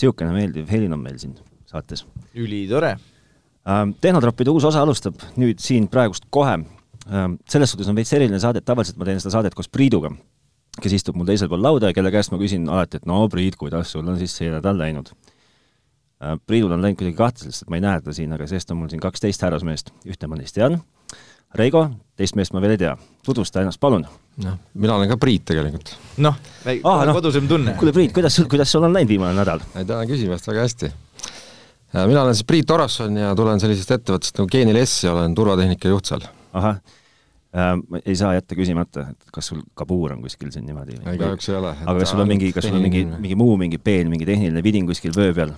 niisugune meeldiv helin on meil siin saates. ülitore ähm,. tehnotroppide uus osa alustab nüüd siin praegust kohe ähm,. selles suhtes on veits eriline saade, et tavaliselt ma teen seda saadet koos Priiduga, kes istub mul teisel pool lauda ja kelle käest ma küsin alati, et no Priit, kuidas sul on siis see nädal läinud äh,. Priidul on läinud kuidagi kahtlaselt, ma ei näe teda siin, aga seest on mul siin kaksteist härrasmeest, ühte ma neist tean Reigo, teist meest ma veel ei tea. tutvusta ennast, palun. noh, mina olen ka Priit tegelikult. noh, ah, no. kodusem tunne. kuule, Priit, kuidas sul, kuidas sul on läinud viimane nädal? tänan küsimast, väga hästi. Äh, mina olen siis Priit Orasson ja tulen sellisest ettevõttest nagu Geenil S ja olen turvatehnika juht seal. ahah äh,, ei saa jätta küsimata, et kas sul kabuur on kuskil siin niimoodi? ei, kahjuks ei ole. aga kas sul on mingi, kas sul on mingi, mingi muu, mingi peen, mingi tehniline vidin kuskil vöö peal?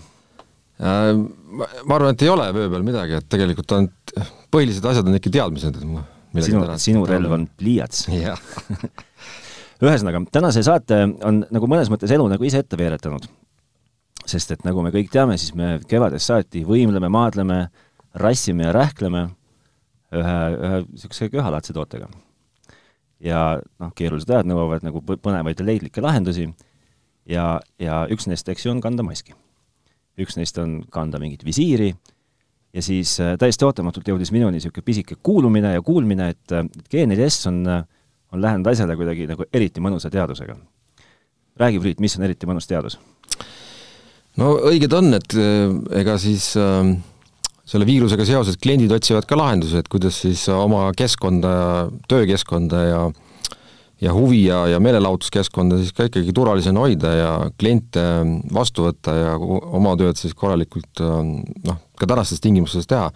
Äh, ma arvan, et ei ole vöö peal midagi, et tegelikult on, põhilised asjad on ikka teadmised, sinu, sinu relv on pliiats. Ühesõnaga, tänase saate on nagu mõnes mõttes elu nagu ise ette veeretanud. sest et nagu me kõik teame, siis me kevadest saati võimleme, maadleme, rassime ja rähkleme ühe, ühe niisuguse köhalaadse tootega. ja noh, keerulised ajad nõuavad nagu põnevaid ja leidlikke lahendusi ja, ja üks neist, eks ju, on kanda maski. Üks neist on kanda mingit visiiri ja siis äh, täiesti ootamatult jõudis minuni niisugune pisike kuulumine ja kuulmine, et, äh, et G4S on, äh, on lähenenud asjale kuidagi nagu eriti mõnusa teadusega. räägi, Priit, mis on eriti mõnus teadus? no õiged on, et ega siis äh, selle viirusega seoses kliendid otsivad ka lahendusi, et kuidas siis oma keskkonda, töökeskkonda ja ja huvi ja, ja meelelahutuskeskkonda siis ka ikkagi turvalisena hoida ja kliente vastu võtta ja oma tööd siis korralikult noh, ka tänastes tingimustes teha.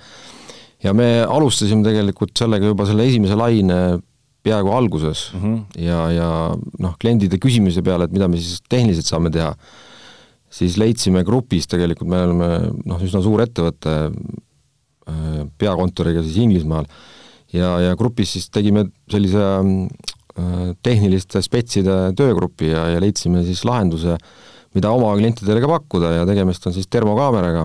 ja me alustasime tegelikult sellega juba selle esimese laine peaaegu alguses mm -hmm. ja, ja noh, kliendide küsimise peale, et mida me siis tehniliselt saame teha, siis leidsime grupis tegelikult, me oleme noh, üsna suur ettevõte äh, peakontoriga siis Inglismaal, ja, ja grupis siis tegime sellise Äh, tehniliste spetside töögrupi ja, ja leidsime siis lahenduse, mida oma klientidele ka pakkuda ja tegemist on siis termokaameraga.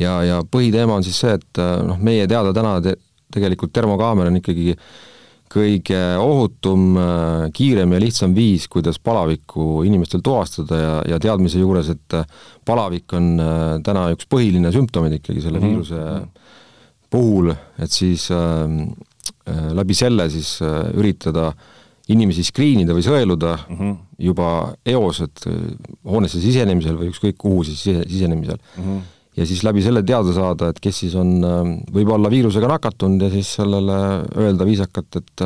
Ja, ja põhiteema on siis see, et äh, noh, meie teada täna te, tegelikult termokaamera on ikkagi kõige ohutum, äh, kiirem ja lihtsam viis, kuidas palavikku inimestel tuvastada ja, ja teadmise juures, et palavik on täna üks põhiline sümptomid ikkagi selle mm -hmm. viiruse puhul, et siis äh, Äh, läbi selle siis äh, üritada inimesi skriinida või sõeluda mm -hmm. juba eos, et äh, hoonesse sisenemisel või ükskõik kuhu siis sisenemisel mm. -hmm. Ja siis läbi selle teada saada, et kes siis on võib-olla viirusega nakatunud ja siis sellele öelda viisakalt, et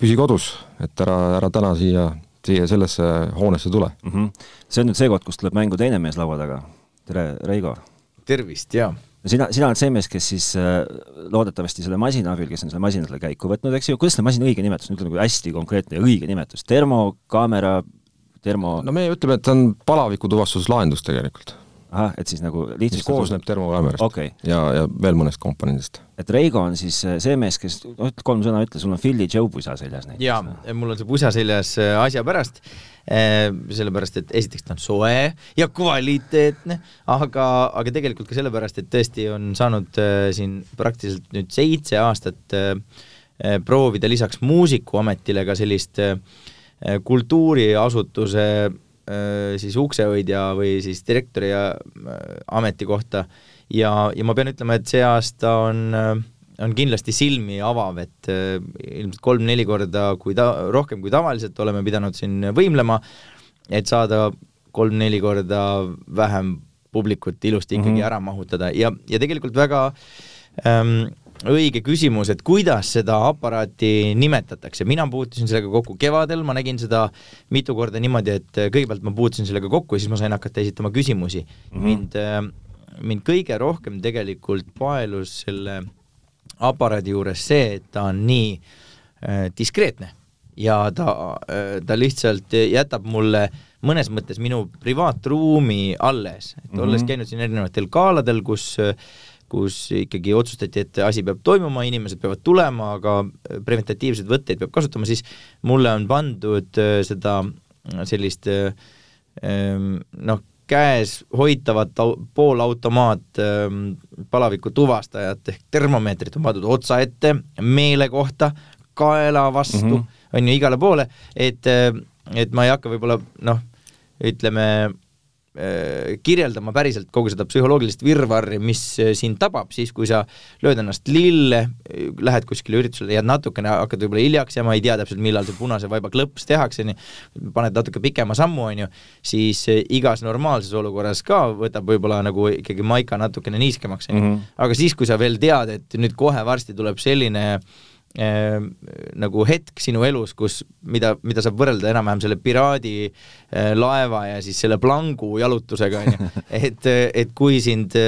püsi kodus, et ära, ära täna siia, siia sellesse hoonesse tule mm. -hmm. see on nüüd see koht, kus tuleb mängu teine mees laua taga. tere, Reigo! tervist, jaa! sina, sina oled see mees, kes siis äh, loodetavasti selle masina abil, kes on selle masina selle käiku võtnud, eks ju, kuidas selle masina õige nimetus, ütle nagu hästi konkreetne ja õige nimetus, termokaamera, termo no me ütleme, et ta on palavikutuvastuslahendus tegelikult. Ahah, et siis nagu lihtsalt koosneb termokaamerast okay. ja, ja veel mõnest komponendist. et Reigo on siis äh, see mees, kes, noh, kolm sõna ütle, sul on Philly Joe pusa seljas näiteks. jaa, mul on see pusa seljas äh, asja pärast Eh, sellepärast et esiteks ta on soe ja kvaliteetne, aga, aga tegelikult ka sellepärast, et tõesti on saanud äh, siin praktiliselt nüüd seitse aastat äh, proovida lisaks Muusikuametile ka sellist äh, kultuuriasutuse siis uksehoidja või siis direktori ametikohta ja, ja ma pean ütlema, et see aasta on äh, on kindlasti silmi avav, et äh, ilmselt kolm-neli korda, kui ta-, rohkem kui tavaliselt oleme pidanud siin võimlema, et saada kolm-neli korda vähem publikut ilusti ikkagi mm -hmm. ära mahutada ja, ja tegelikult väga ähm, õige küsimus, et kuidas seda aparaati nimetatakse, mina puutusin sellega kokku kevadel, ma nägin seda mitu korda niimoodi, et kõigepealt ma puutusin sellega kokku ja siis ma sain hakata esitama küsimusi mm. -hmm. mind äh,, mind kõige rohkem tegelikult paelus selle äh, aparaadi juures see, et ta on nii äh, diskreetne ja ta äh,, ta lihtsalt jätab mulle mõnes mõttes minu privaatruumi alles, et -hmm. olles käinud siin erinevatel galadel, kus kus ikkagi otsustati, et asi peab toimuma, inimesed peavad tulema, aga preventatiivseid võtteid peab kasutama, siis mulle on pandud äh, seda sellist äh, noh, käes hoitavat poolautomaat ähm, palaviku tuvastajat ehk termomeetrit on pandud otsa ette, meele kohta, kaela vastu mm, -hmm. on ju, igale poole, et, äh, et ma ei hakka võib-olla noh, ütleme äh, kirjeldama päriselt kogu seda psühholoogilist virvarri, mis äh, sind tabab, siis kui sa lööd ennast lille, lähed kuskile üritusele, jääd natukene, hakkad võib-olla hiljaks jääma, ei tea täpselt, millal see punase vaiba klõps tehakse, on ju, paned natuke pikema sammu, on ju, siis igas normaalses olukorras ka võtab võib-olla nagu ikkagi maika natukene niiskemaks, on ju. Mhm. aga siis, kui sa veel tead, et nüüd kohe varsti tuleb selline äh, äh, nagu hetk sinu elus, kus, mida, mida saab võrrelda enam-vähem selle piraadi äh, laeva ja siis selle plangu jalutusega, on ju, et, et kui sind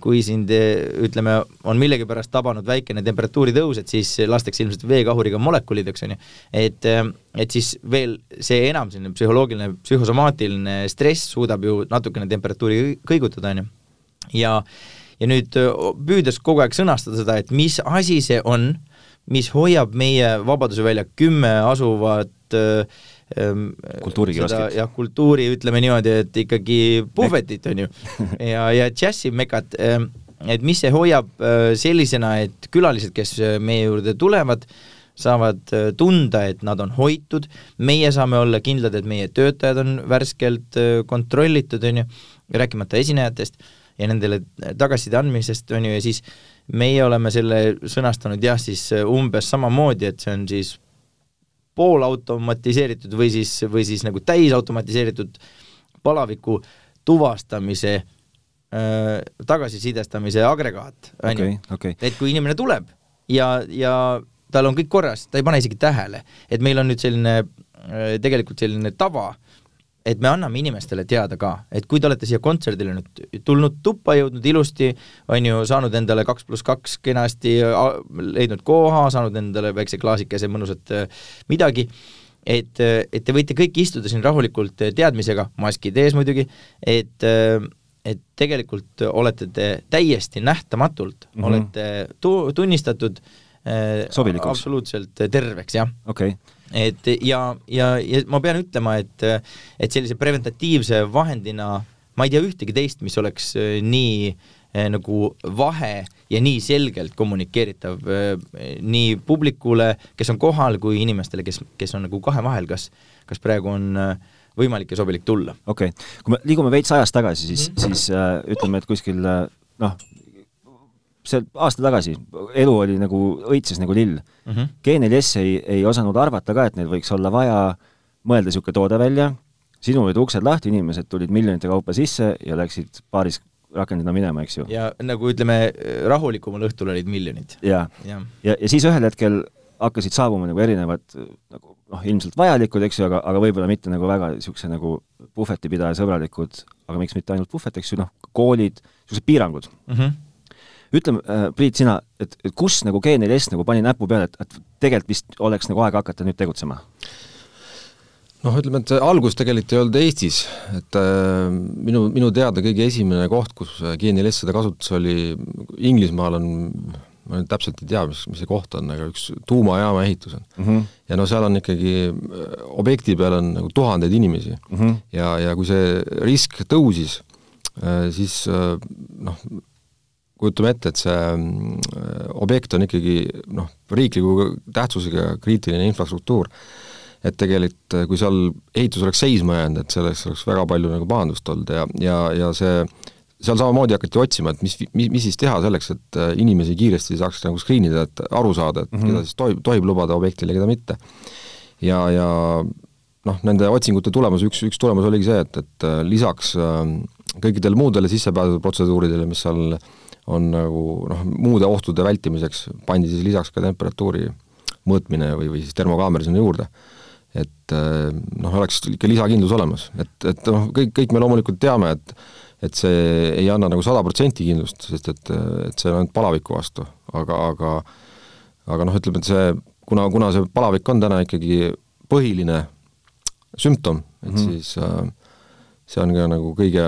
kui sind ütleme, on millegipärast tabanud väikene temperatuuri tõus, et siis lastakse ilmselt veekahuriga molekulid, eks on ju, et, et siis veel see enam selline psühholoogiline, psühhosomaatiline stress suudab ju natukene temperatuuri kõigutada, on ju. ja, ja nüüd püüdes kogu aeg sõnastada seda, et mis asi see on, mis hoiab meie Vabaduse välja kümme asuvat ähm, kultuurikioskit. jah, kultuuri, ütleme niimoodi, et ikkagi puhvetit, on ju, ja, ja džässimekat, ähm, et mis see hoiab äh, sellisena, et külalised, kes äh, meie juurde tulevad, saavad äh, tunda, et nad on hoitud, meie saame olla kindlad, et meie töötajad on värskelt kontrollitud, on ju, rääkimata esinejatest ja nendele tagasiside andmisest, on ju, ja siis meie oleme selle sõnastanud jah, siis umbes samamoodi, et see on siis poolautomatiseeritud või siis, või siis nagu täisautomatiseeritud palaviku tuvastamise äh, tagasisidestamise agregaat, on ju. et kui inimene tuleb ja, ja tal on kõik korras, ta ei pane isegi tähele, et meil on nüüd selline äh, tegelikult selline tava äh,, et me anname inimestele teada ka, et kui te olete siia kontserdile nüüd tulnud tuppa, jõudnud ilusti, on ju, saanud endale kaks pluss kaks kenasti, leidnud koha, saanud endale väikse klaasikese mõnusat äh, midagi, et, äh, et te võite kõik istuda siin rahulikult äh, teadmisega, maskid ees muidugi, et et tegelikult olete te täiesti nähtamatult mm, -hmm. olete tu-, tunnistatud sobilikuks? absoluutselt terveks, jah. okei okay et ja, ja, ja ma pean ütlema, et, et sellise preventatiivse vahendina ma ei tea ühtegi teist, mis oleks äh, nii eh, nagu vahe ja nii selgelt kommunikeeritav eh, nii publikule, kes on kohal, kui inimestele, kes, kes on nagu kahe vahel, kas, kas praegu on võimalik ja sobilik tulla. okei okay., kui me liigume veits ajas tagasi, siis mm, -hmm. siis äh, ütleme, et kuskil noh, see aasta tagasi, elu oli nagu, õitses nagu lill mm. -hmm. G4S ei, ei osanud arvata ka, et neil võiks olla vaja mõelda niisugune toode välja, sinul olid uksed lahti, inimesed tulid miljonite kaupa sisse ja läksid paaris rakendina minema, eks ju. ja nagu ütleme, rahulikumal õhtul olid miljonid. ja, ja, ja, ja siis ühel hetkel hakkasid saabuma nagu erinevad nagu noh, ilmselt vajalikud, eks ju, aga, aga võib-olla mitte nagu väga niisuguse nagu puhvetipidaja sõbralikud, aga miks mitte ainult puhvet, eks ju, noh, koolid, niisugused piirangud mm. -hmm ütleme äh,, Priit, sina, et, et kus nagu G4S nagu pani näpu peale, et, et tegelikult vist oleks nagu aeg hakata nüüd tegutsema? noh, ütleme, et algus tegelikult ei olnud Eestis, et äh, minu, minu teada kõige esimene koht, kus G4S seda kasutas, oli Inglismaal on ma nüüd täpselt ei tea, mis, mis see koht on, aga üks tuumajaama ehitus on mm. -hmm. ja no seal on ikkagi, äh, objekti peal on nagu tuhandeid inimesi mm -hmm. ja, ja kui see risk tõusis, äh, siis äh, noh, kujutame ette, et see mm, objekt on ikkagi noh, riikliku tähtsusega kriitiline infrastruktuur, et tegelikult kui seal ehitus oleks seisma jäänud, et sellest oleks väga palju nagu pahandust olnud ja, ja, ja see, seal samamoodi hakati otsima, et mis, mis, mis siis teha selleks, et äh, inimesi kiiresti saaks nagu screen ida, et aru saada, et mm -hmm. keda siis tohib, tohib lubada objektile, keda mitte. ja, ja noh, nende otsingute tulemus, üks, üks tulemus oligi see, et, et äh, lisaks kõikidele muudele sissepääsuprotseduuridele, mis seal äh, on nagu noh, muude ohtude vältimiseks pandi siis lisaks ka temperatuuri mõõtmine või, või siis termokaamera sinna juurde. et eh, noh, oleks ikka lisakindlus olemas, et, et noh, kõik, kõik me loomulikult teame, et et see ei anna nagu sada protsenti kindlust, sest et, et see on ainult palaviku vastu, aga, aga aga noh, ütleme, et see, kuna, kuna see palavik on täna ikkagi põhiline sümptom, et mm -hmm. siis äh, see on ka nagu kõige,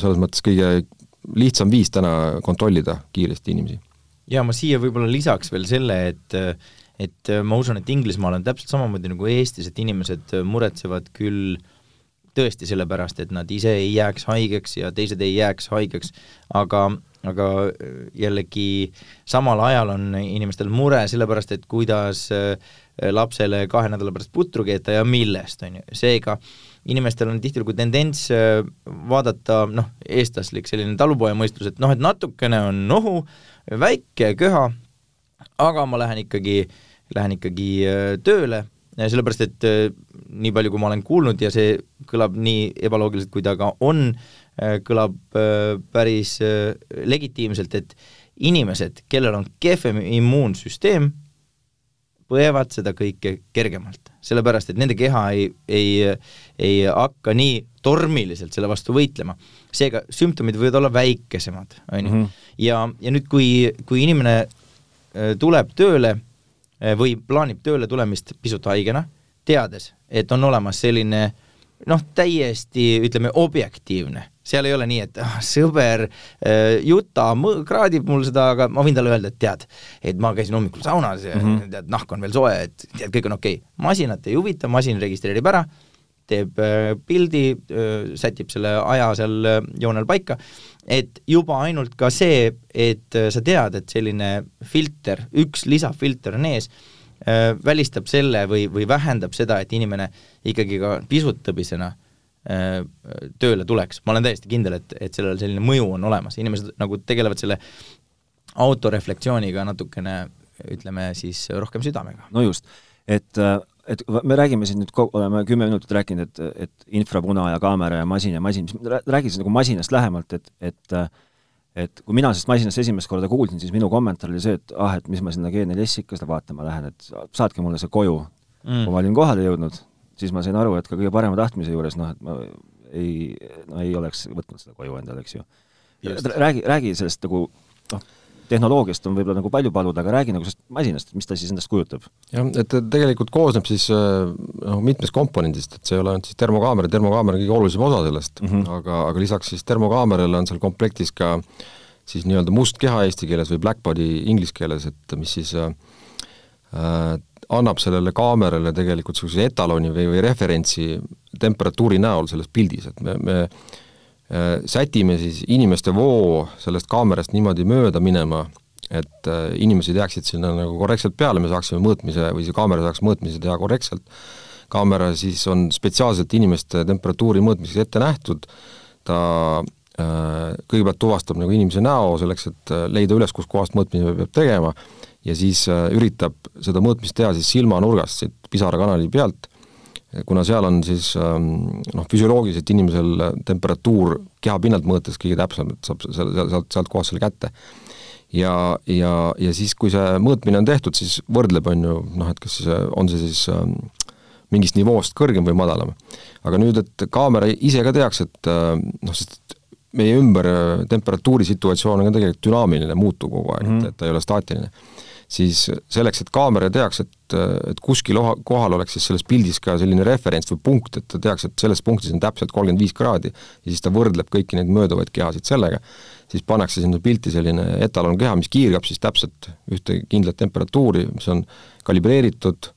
selles mõttes kõige lihtsam viis täna kontrollida kiiresti inimesi. ja ma siia võib-olla lisaks veel selle, et et ma usun, et Inglismaal on täpselt samamoodi nagu Eestis, et inimesed muretsevad küll tõesti sellepärast, et nad ise ei jääks haigeks ja teised ei jääks haigeks, aga aga jällegi samal ajal on inimestel mure sellepärast, et kuidas lapsele kahe nädala pärast putru keeta ja millest, on ju, seega inimestel on tihtilugu tendents äh, vaadata noh, eestlaslik selline talupojamõistus, et noh, et natukene on nohu, väike köha, aga ma lähen ikkagi, lähen ikkagi äh, tööle, sellepärast et äh, nii palju, kui ma olen kuulnud ja see kõlab nii ebaloogiliselt, kui ta ka on, kõlab päris legitiimselt, et inimesed, kellel on kehvem immuunsüsteem, põevad seda kõike kergemalt, sellepärast et nende keha ei, ei, ei hakka nii tormiliselt selle vastu võitlema. seega sümptomid võivad olla väikesemad, on ju. Mhm. ja, ja nüüd, kui, kui inimene äh, tuleb tööle äh, või plaanib tööle tulemist pisut haigena, teades, et on olemas selline noh, täiesti ütleme, objektiivne seal ei ole nii, et ah, sõber äh, Juta kraadib mul seda, aga ma võin talle öelda, et tead, et ma käisin hommikul saunas ja mm -hmm. tead, nahk on veel soe, et tead, kõik on okei okay.. masinat ei huvita, masin registreerib ära, teeb äh, pildi äh,, sätib selle aja seal joonel paika, et juba ainult ka see, et sa tead, et selline filter, üks lisafilter on ees välistab selle või, või vähendab seda, et inimene ikkagi ka pisut tõbisena Äh, tööle tuleks, ma olen täiesti kindel, et, et sellel selline mõju on olemas, inimesed nagu tegelevad selle autoreflektsiooniga natukene ütleme siis rohkem südamega. no just, et, et me räägime siin nüüd, oleme kümme minutit rääkinud, et, et infrapuna ja kaamera ja masin ja masin, räägi siis nagu masinast lähemalt, et, et et kui mina sellest masinast esimest korda kuulsin, siis minu kommentaar oli see, et ah, et mis ma sinna G4S ikka seda vaatama lähen, et saatke mulle see koju mm.. kui ma olin kohale jõudnud, siis ma sain aru, et ka kõige parema tahtmise juures noh, et ma ei, no ei oleks võtnud seda koju endale, eks ju. räägi, räägi sellest nagu noh, tehnoloogiast on võib-olla nagu palju paluda, aga räägi nagu sellest masinast, mis ta siis endast kujutab? jah, et tegelikult koosneb siis noh, mitmest komponendist, et see ei ole ainult siis termokaamera, termokaamera on kõige olulisem osa sellest mm, -hmm. aga, aga lisaks siis termokaamerale on seal komplektis ka siis nii-öelda must keha eesti keeles või black body inglise keeles, et mis siis äh, annab sellele kaamerale tegelikult niisuguse etaloni või, või referentsi temperatuuri näol selles pildis, et me, me äh, sätime siis inimeste voo sellest kaamerast niimoodi mööda minema, et äh, inimesed jääksid sinna nagu korrektselt peale, me saaksime mõõtmise või see kaamera saaks mõõtmise teha korrektselt, kaamera siis on spetsiaalselt inimeste temperatuuri mõõtmiseks ette nähtud, ta kõigepealt tuvastab nagu inimese näo selleks, et leida üles, kuskohast mõõtmine peab tegema, ja siis äh, üritab seda mõõtmist teha siis silmanurgast, siit pisarakanali pealt, kuna seal on siis ähm, noh, füsioloogiliselt inimesel temperatuur kehapinnalt mõõtes kõige täpsem, et saab selle, sealt, sealt kohast selle kätte. ja, ja, ja siis, kui see mõõtmine on tehtud, siis võrdleb, on ju, noh, et kas siis, on see siis ähm, mingist nivoost kõrgem või madalam. aga nüüd, et kaamera ise ka teaks, et äh, noh, sest meie ümber äh, temperatuurisituatsioon on ka tegelikult dünaamiline, muutub kogu aeg mm, -hmm. et, ta ei ole staatiline siis selleks, et kaamera teaks, et, et kuskil kohal oleks siis selles pildis ka selline referents või punkt, et ta teaks, et selles punktis on täpselt kolmkümmend viis kraadi ja siis ta võrdleb kõiki neid mööduvaid kehasid sellega, siis pannakse sinna pilti selline etalonkeha, mis kiirgab siis täpselt ühte kindlat temperatuuri, mis on kalibreeritud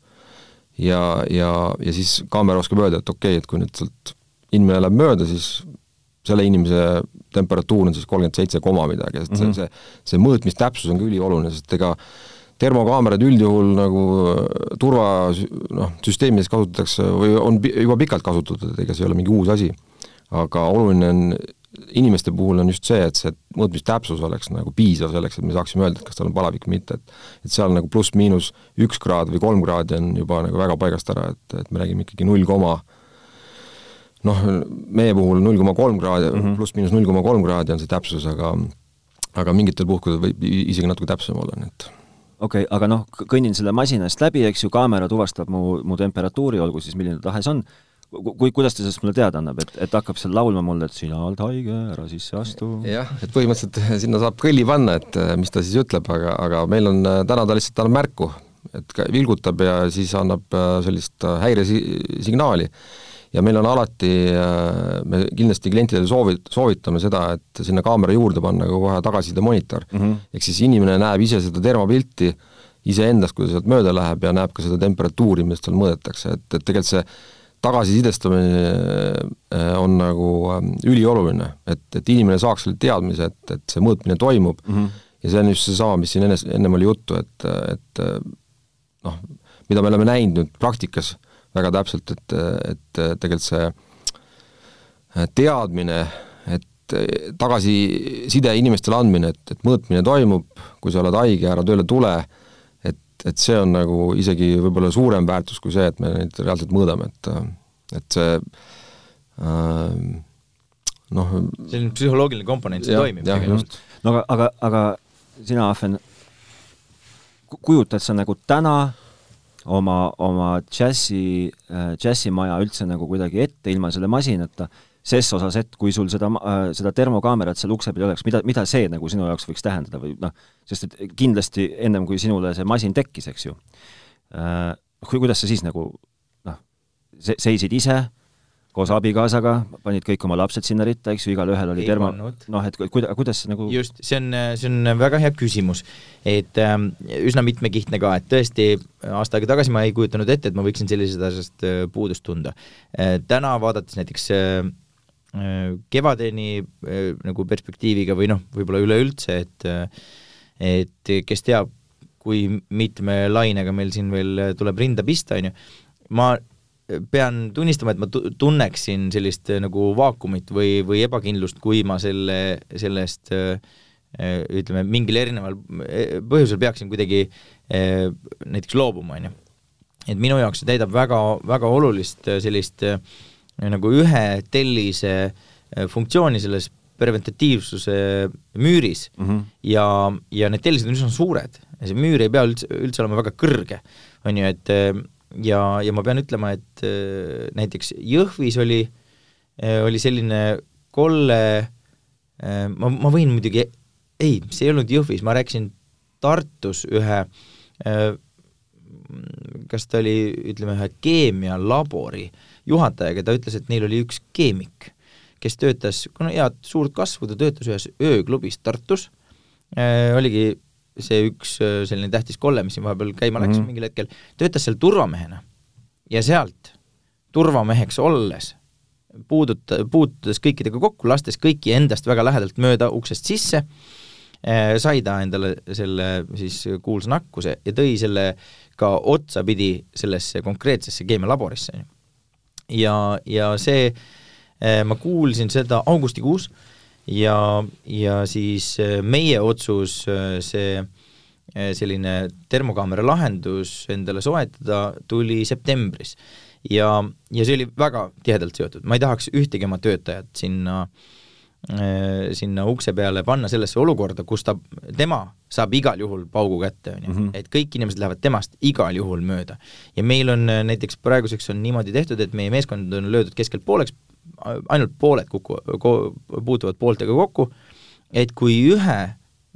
ja, ja, ja siis kaamera oskab öelda, et okei okay,, et kui nüüd sealt inimene läheb mööda, siis selle inimese temperatuur on siis kolmkümmend seitse koma midagi, et see mm, -hmm. see, see mõõtmistäpsus on ka ülioluline, sest ega termokaamerad üldjuhul nagu äh, turva noh, süsteemides kasutatakse või on juba pikalt kasutatud, et ega see ei ole mingi uus asi. aga oluline on, inimeste puhul on just see, et see mõõtmistäpsus oleks nagu piisav selleks, et me saaksime öelda, et kas tal on palavik või mitte, et et seal nagu pluss-miinus üks kraad või kolm kraadi on juba nagu väga paigast ära, et, et me räägime ikkagi null koma noh, meie puhul null koma kolm kraadi mm -hmm., pluss-miinus null koma kolm kraadi on see täpsus, aga aga mingitel puhkudel võib isegi natuke täpsem olla, nii et okei okay,, aga noh, kõnnin selle masinast läbi, eks ju, kaamera tuvastab mu, mu temperatuuri, olgu siis milline tahes on, kui, kuidas ta sellest mulle teada annab, et, et hakkab seal laulma mulle, et sina oled haige, ära sisse astu? jah, et põhimõtteliselt sinna saab kõlli panna, et mis ta siis ütleb, aga, aga meil on, täna ta lihtsalt annab märku, et vilgutab ja siis annab äh, sellist äh, häiresignaali ja meil on alati, äh, me kindlasti klientidele soovi-, soovitame seda, et sinna kaamera juurde panna ka kohe tagasisidemonitor mm -hmm.. ehk siis inimene näeb ise seda termopilti iseendast, kui ta sealt mööda läheb ja näeb ka seda temperatuuri, millest seal mõõdetakse, et, et tegelikult see tagasisidestamine äh, on nagu ähm, ülioluline, et, et inimene saaks selle teadmise, et, et see mõõtmine toimub. Mm -hmm. ja see on just seesama, mis siin enne, ennem oli juttu, et, et noh, mida me oleme näinud nüüd praktikas väga täpselt, et, et tegelikult see teadmine, et tagasiside inimestele andmine, et, et mõõtmine toimub, kui sa oled haige, ära tööle tule, et, et see on nagu isegi võib-olla suurem väärtus kui see, et me neid reaalselt mõõdame, et et see äh, noh selline psühholoogiline komponent, see jah, toimib jah, tegelikult. no aga, aga, aga sina, Ahven, kujutad sa nagu täna oma, oma džässi, džässimaja üldse nagu kuidagi ette ilma selle masinata, ses osas, et kui sul seda, seda termokaamerat seal ukse peal oleks, mida, mida see nagu sinu jaoks võiks tähendada või noh, sest et kindlasti ennem, kui sinule see masin tekkis, eks ju, kui, kuidas sa siis nagu noh, seisid ise koos abikaasaga, panid kõik oma lapsed sinna ritta, eks ju, igalühel oli termo, noh, et kuida-, kuidas see nagu just, see on, see on väga hea küsimus. et ähm, üsna mitmekihtne ka, et tõesti aasta aega tagasi ma ei kujutanud ette, et ma võiksin sellisest asjast äh, puudust tunda äh,. täna vaadates näiteks äh, äh, kevadeni äh, nagu perspektiiviga või noh, võib-olla üleüldse, et äh, et kes teab, kui mitme lainega meil siin veel tuleb rinda pista, on ju, ma pean tunnistama, et ma tu-, tunneksin sellist äh, nagu vaakumit või, või ebakindlust, kui ma selle, sellest äh, äh, ütleme, mingil erineval põhjusel peaksin kuidagi näiteks loobuma, on ju. et minu jaoks see täidab väga, väga olulist sellist nagu ühe tellise funktsiooni selles preventatiivsuse müüris mm -hmm. ja, ja need tellised on üsna suured ja see müür ei pea üldse, üldse olema väga kõrge, on ju, et ja, ja ma pean ütlema, et äh, näiteks Jõhvis oli, oli selline kolle, ma, ma võin muidugi, ei, see ei olnud Jõhvis, ma rääkisin Tartus ühe kas ta oli, ütleme, ühe keemialabori juhatajaga, ta ütles, et neil oli üks keemik, kes töötas, kuna head suurt kasvu, ta töötas ühes ööklubis Tartus äh,, oligi see üks äh, selline tähtis kolle, mis siin vahepeal käima läks mm. -hmm. mingil hetkel, töötas seal turvamehena. ja sealt turvameheks olles, puuduta, puutudes kõikidega kokku, lastes kõiki endast väga lähedalt mööda uksest sisse, sai ta endale selle siis kuulsa nakkuse ja tõi selle ka otsapidi sellesse konkreetsesse keemialaborisse, ja, ja see, ma kuulsin seda augustikuus ja, ja siis meie otsus see selline termokaamera lahendus endale soetada tuli septembris. ja, ja see oli väga tihedalt seotud, ma ei tahaks ühtegi oma töötajat sinna sinna ukse peale panna sellesse olukorda, kus ta, tema saab igal juhul paugu kätte, on ju, et kõik inimesed lähevad temast igal juhul mööda. ja meil on näiteks praeguseks on niimoodi tehtud, et meie meeskond on löödud keskelt pooleks, ainult pooled kuku, puutuvad pooltega kokku, et kui ühe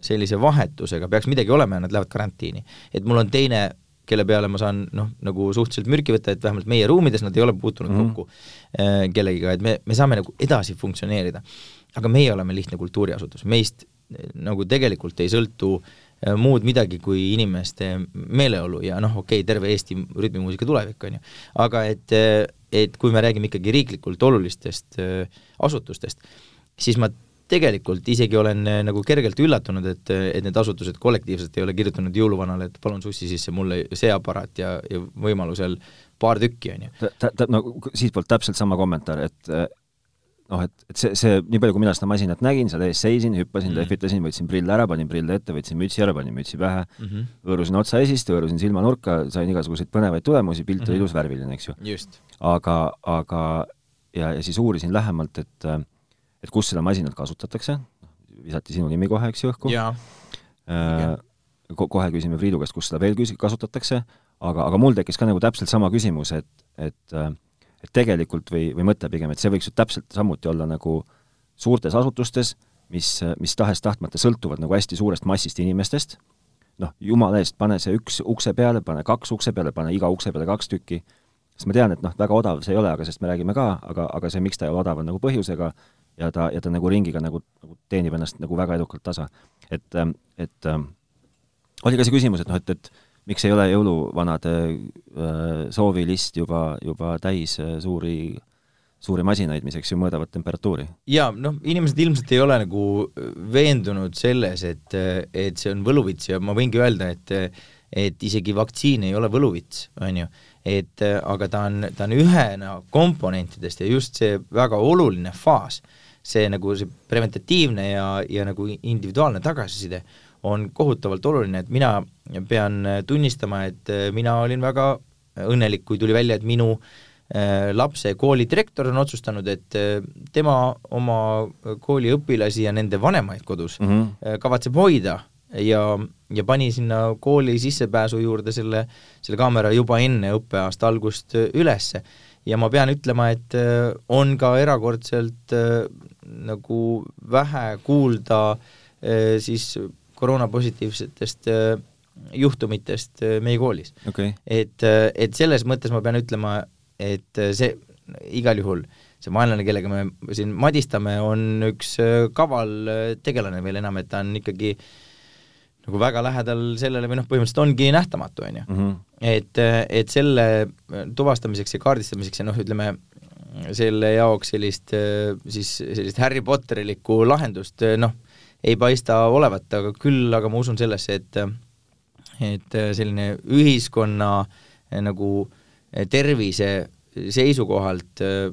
sellise vahetusega peaks midagi olema ja nad lähevad karantiini, et mul on teine, kelle peale ma saan noh, nagu suhteliselt mürki võtta, et vähemalt meie ruumides nad ei ole puutunud mm kokku äh, kellegiga, et me, me saame nagu edasi funktsioneerida. aga meie oleme lihtne kultuuriasutus, meist nagu tegelikult ei sõltu äh, muud midagi kui inimeste meeleolu ja noh, okei okay,, terve Eesti rütmimuusika tulevik, on ju, aga et äh, et kui me räägime ikkagi riiklikult olulistest äh, asutustest, siis ma tegelikult isegi olen äh, nagu kergelt üllatunud, et, et need asutused kollektiivselt ei ole kirjutanud jõuluvanale, et palun sussi sisse mulle see aparaat ja, ja võimalusel paar tükki, on ju. no siitpoolt täpselt sama kommentaar, et noh, et, et see, see, nii palju, kui mina seda masinat nägin, seal ees seisin, hüppasin mm., lehvitasin, võtsin prille ära, panin prille ette, võtsin mütsi ära, panin mütsi pähe mm, -hmm. hõõrusin otsa esist, hõõrusin silmanurka, sain igasuguseid põnevaid tulemusi, pilt mm -hmm. oli ilus, värviline, eks ju. aga, aga ja, ja siis uurisin lähemalt, et et kus seda masinat kasutatakse, visati sinu nimi kohe, eks ju, õhku. Äh, ko-, kohe küsime Priidu käest, kus seda veel küs-, kasutatakse, aga, aga mul tekkis ka nagu täpselt sama küsimus, et, et et tegelikult või, või mõtle pigem, et see võiks ju täpselt samuti olla nagu suurtes asutustes, mis, mis tahes-tahtmata sõltuvad nagu hästi suurest massist inimestest, noh, jumala eest, pane see üks ukse peale, pane kaks ukse peale, pane iga ukse peale kaks tükki, sest ma tean, et noh, väga odav see ei ole, aga sest me räägime ka, aga, aga see, miks ta ei ole odav, on nagu põhjusega ja ta, ja ta nagu ringiga nagu, nagu teenib ennast nagu väga edukalt tasa. et, et oli ka see küsimus, et noh, et, et miks ei ole jõuluvanade äh, soovilist juba, juba täis äh, suuri, suuri masinaid, mis, eks ju, mõõdavad temperatuuri? jaa, noh, inimesed ilmselt ei ole nagu veendunud selles, et, et see on võluvits ja ma võingi öelda, et et isegi vaktsiin ei ole võluvits, on ju, et aga ta on, ta on ühena komponentidest ja just see väga oluline faas, see nagu see preventatiivne ja, ja nagu individuaalne tagasiside on kohutavalt oluline, et mina pean tunnistama, et mina olin väga õnnelik, kui tuli välja, et minu äh, lapse koolidirektor on otsustanud, et äh, tema oma kooli õpilasi ja nende vanemaid kodus mm -hmm. kavatseb hoida ja, ja pani sinna kooli sissepääsu juurde selle, selle kaamera juba enne õppeaasta algust ülesse. ja ma pean ütlema, et on ka erakordselt nagu vähe kuulda siis koroonapositiivsetest äh, juhtumitest äh, meie koolis okay.. et, äh, et selles mõttes ma pean ütlema, et see igal juhul, see vaenlane, kellega me siin madistame, on üks kaval tegelane veel enam, et ta on ikkagi nagu väga lähedal sellele või noh, põhimõtteliselt ongi nähtamatu, on ju. Mhm. et, et selle tuvastamiseks ja kaardistamiseks ja noh, ütleme, selle jaoks sellist siis sellist Harry Potterilikku lahendust noh, ei paista olevat, aga küll aga ma usun sellesse, et et selline ühiskonna eh, nagu eh, tervise seisukohalt eh,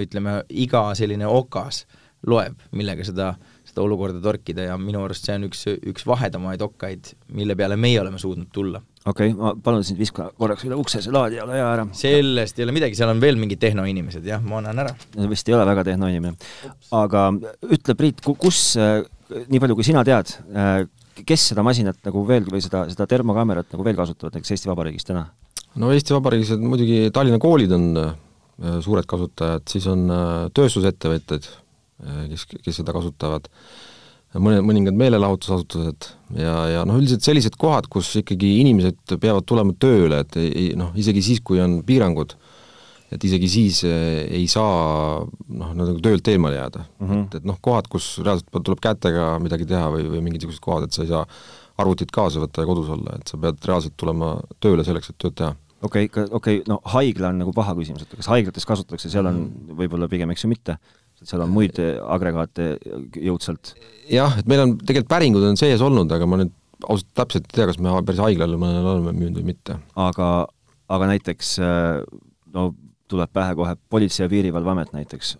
ütleme, iga selline okas loeb, millega seda, seda olukorda torkida ja minu arust see on üks, üks vahedamaid okkaid, mille peale meie oleme suutnud tulla. Okei okay,, ma palun sind viska korraks üle ukse, see laadija, ole hea ära. sellest ei ole midagi, seal on veel mingid tehnoinimesed, jah, ma annan ära. vist ei ole väga tehnoinimene. aga ütle, Priit, kus nii palju, kui sina tead, äh, kes seda masinat nagu veel või seda, seda termokaamerat nagu veel kasutavad näiteks Eesti Vabariigis täna? no Eesti Vabariigis on muidugi Tallinna koolid on äh, suured kasutajad, siis on äh, tööstusettevõtted, kes, kes seda kasutavad, mõne, mõningad meelelahutusasutused ja, ja noh, üldiselt sellised kohad, kus ikkagi inimesed peavad tulema tööle, et ei, noh, isegi siis, kui on piirangud, et isegi siis eh, ei saa noh, nagu töölt eemale jääda mm. -hmm. et, et noh, kohad, kus reaalselt tuleb kätega midagi teha või, või mingid niisugused kohad, et sa ei saa arvutit kaasa võtta ja kodus olla, et sa pead reaalselt tulema tööle selleks, et tööd teha okei okay,, okei okay,, no haigla on nagu paha küsimus, et kas haiglates kasutatakse, seal on mhm. võib-olla pigem, eks ju, mitte, seal on muid agregaate jõudsalt? jah, et meil on, tegelikult päringud on sees olnud, aga ma nüüd ausalt täpselt ei tea, kas me päris haiglale mõnele oleme müünud või mitte. aga, aga näiteks no tuleb pähe kohe Politsei- ja Piirivalveamet näiteks?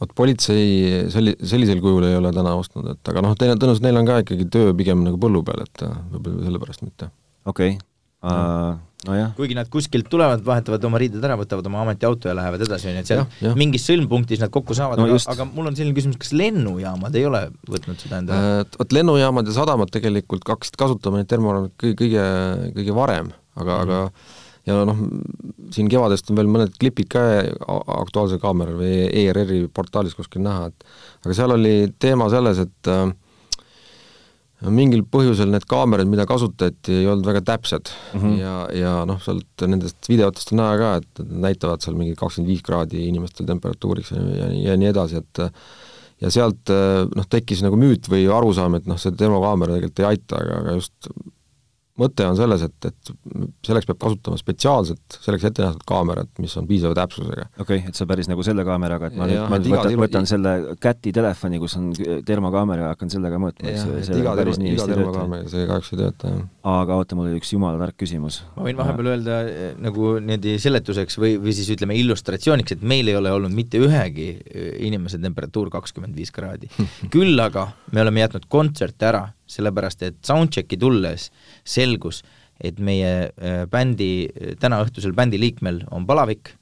vot politsei selli-, sellisel kujul ei ole täna ostnud, et aga noh, tõenäoliselt neil on ka ikkagi töö pigem nagu põllu peal, et võib-olla sellepärast mitte. okei okay. Uh,, nojah. kuigi nad kuskilt tulevad, vahetavad oma riided ära, võtavad oma ametiauto ja lähevad edasi, on ju, et seal ja, ja. mingis sõlmpunktis nad kokku saavad no, aga, aga mul on selline küsimus, kas lennujaamad ei ole võtnud seda endale uh,? Vot lennujaamad ja sadamad tegelikult hakkasid kasutama neid termoraamid kõige, kõige, kõige varem, aga mm, -hmm. aga ja noh, siin kevadest on veel mõned klipid ka Aktuaalse Kaamera või ERR-i portaalis kuskil näha, et aga seal oli teema selles, et äh, mingil põhjusel need kaamerad, mida kasutati, ei olnud väga täpsed mm -hmm. ja, ja noh, sealt nendest videotest on näha ka, et näitavad seal mingi kakskümmend viis kraadi inimestel temperatuuriks ja, ja, ja nii edasi, et ja sealt noh, tekkis nagu müüt või arusaam, et noh, see demokaamera tegelikult ei aita, aga, aga just mõte on selles, et, et selleks peab kasutama spetsiaalselt selleks ette nähtud kaamerat, mis on piisava täpsusega. okei okay,, et sa päris nagu selle kaameraga, et ma ja, nüüd, ma nüüd võtan, võtan selle käti telefoni, kus on termokaamera ja hakkan sellega mõõtma, eks ju, see iga, päris nii hästi ei tööta. see kahjuks ei tööta, jah. aga oota, mul oli üks jumala tark küsimus. ma võin vahepeal öelda eh, nagu niimoodi seletuseks või, või siis ütleme illustratsiooniks, et meil ei ole olnud mitte ühegi eh, inimese temperatuur kakskümmend viis kraadi. küll aga me oleme jätnud kontserte ära sellepärast et soundchecki tulles selgus, et meie äh, bändi, täna õhtusel bändi liikmel on palavik,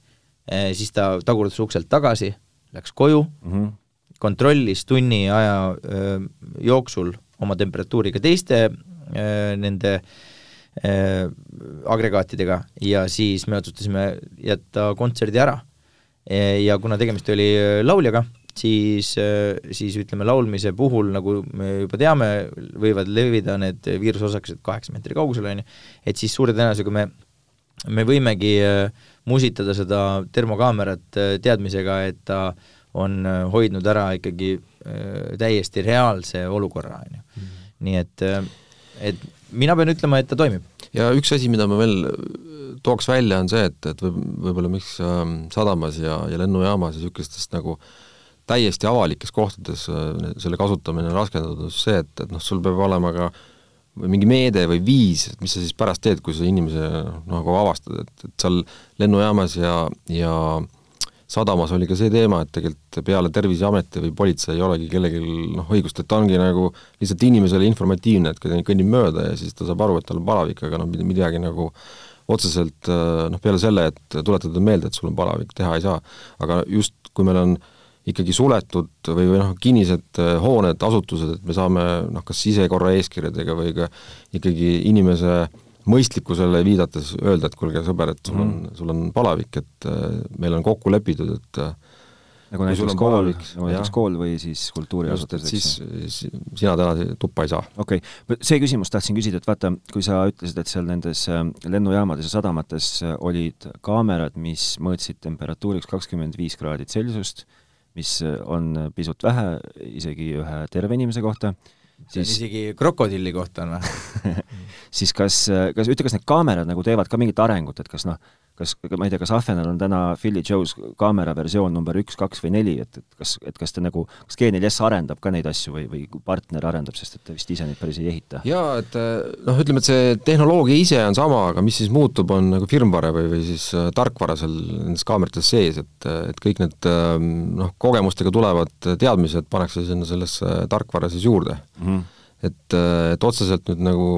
äh, siis ta tagurdas ukselt tagasi, läks koju mm, -hmm. kontrollis tunni aja äh, jooksul oma temperatuuri ka teiste nende agregaatidega ja siis me otsustasime jätta kontserdi ära. ja kuna tegemist oli lauljaga, siis, äh, siis ütleme, laulmise puhul, nagu me juba teame, võivad levida need viirusosakesed kaheksa meetri kaugusele, on ju, et siis suure tõenäosusega me, me võimegi äh, musitada seda termokaamerat äh, teadmisega, et ta on hoidnud ära ikkagi täiesti reaalse olukorra, on ju. Mhm. nii et, et mina pean ütlema, et ta toimib. ja üks asi, mida ma veel tooks välja, on see, et, et võib, võib-olla miks ähm, sadamas ja, ja lennujaamas ja niisugustest nagu äh, täiesti avalikes kohtades äh, selle kasutamine on raskendatud, see, et, et noh, sul peab olema ka mingi meede või viis, et mis sa siis pärast teed, kui sa inimese noh, nagu avastad, et, et seal lennujaamas ja, ja sadamas oli ka see teema, et tegelikult peale Terviseameti või politsei ei olegi kellelgi noh, õigust, et ta ongi nagu lihtsalt inimesele informatiivne, et kui ta kõnnib mööda ja siis ta saab aru, et tal on palavik, aga noh, midagi nagu otseselt noh, peale selle, et tuletada meelde, et sul on palavik, teha ei saa. aga just, kui meil on äh, ikkagi suletud või, või noh, kinnised äh, hooned, asutused, et me saame noh, kas sisekorra eeskirjadega või ka ikkagi inimese mõistlikkusele viidates öelda, et kuulge, sõber, et sul on mm., sul on palavik, et äh, meil on kokku lepitud, et äh, nagu näiteks kool, nagu näiteks kool või siis kultuuriasutus, eks ju. siis sina täna tuppa ei saa. okei okay., see küsimus tahtsin küsida, et vaata, kui sa ütlesid, et seal nendes lennujaamades ja sadamates olid kaamerad, mis mõõtsid temperatuuriks kakskümmend viis kraadi Celsiust, mis on pisut vähe isegi ühe terve inimese kohta, siis isegi krokodilli kohta on vähe. Siis kas, kas, ütle, kas need kaamerad nagu teevad ka mingit arengut, et kas noh, kas, ma ei tea, kas Ahvenal on täna Philly Joe's kaamera versioon number üks, kaks või neli, et, et kas, et kas ta nagu, kas G4S arendab ka neid asju või, või partner arendab, sest et ta vist ise neid päris ei ehita? jaa, et noh, ütleme, et see tehnoloogia ise on sama, aga mis siis muutub, on nagu firmware või, või siis äh, tarkvara seal nendes kaamerates sees, et, et kõik need äh, noh, kogemustega tulevad teadmised pannakse sinna sellesse tarkvara siis juurde mm. -hmm et, et otseselt nüüd nagu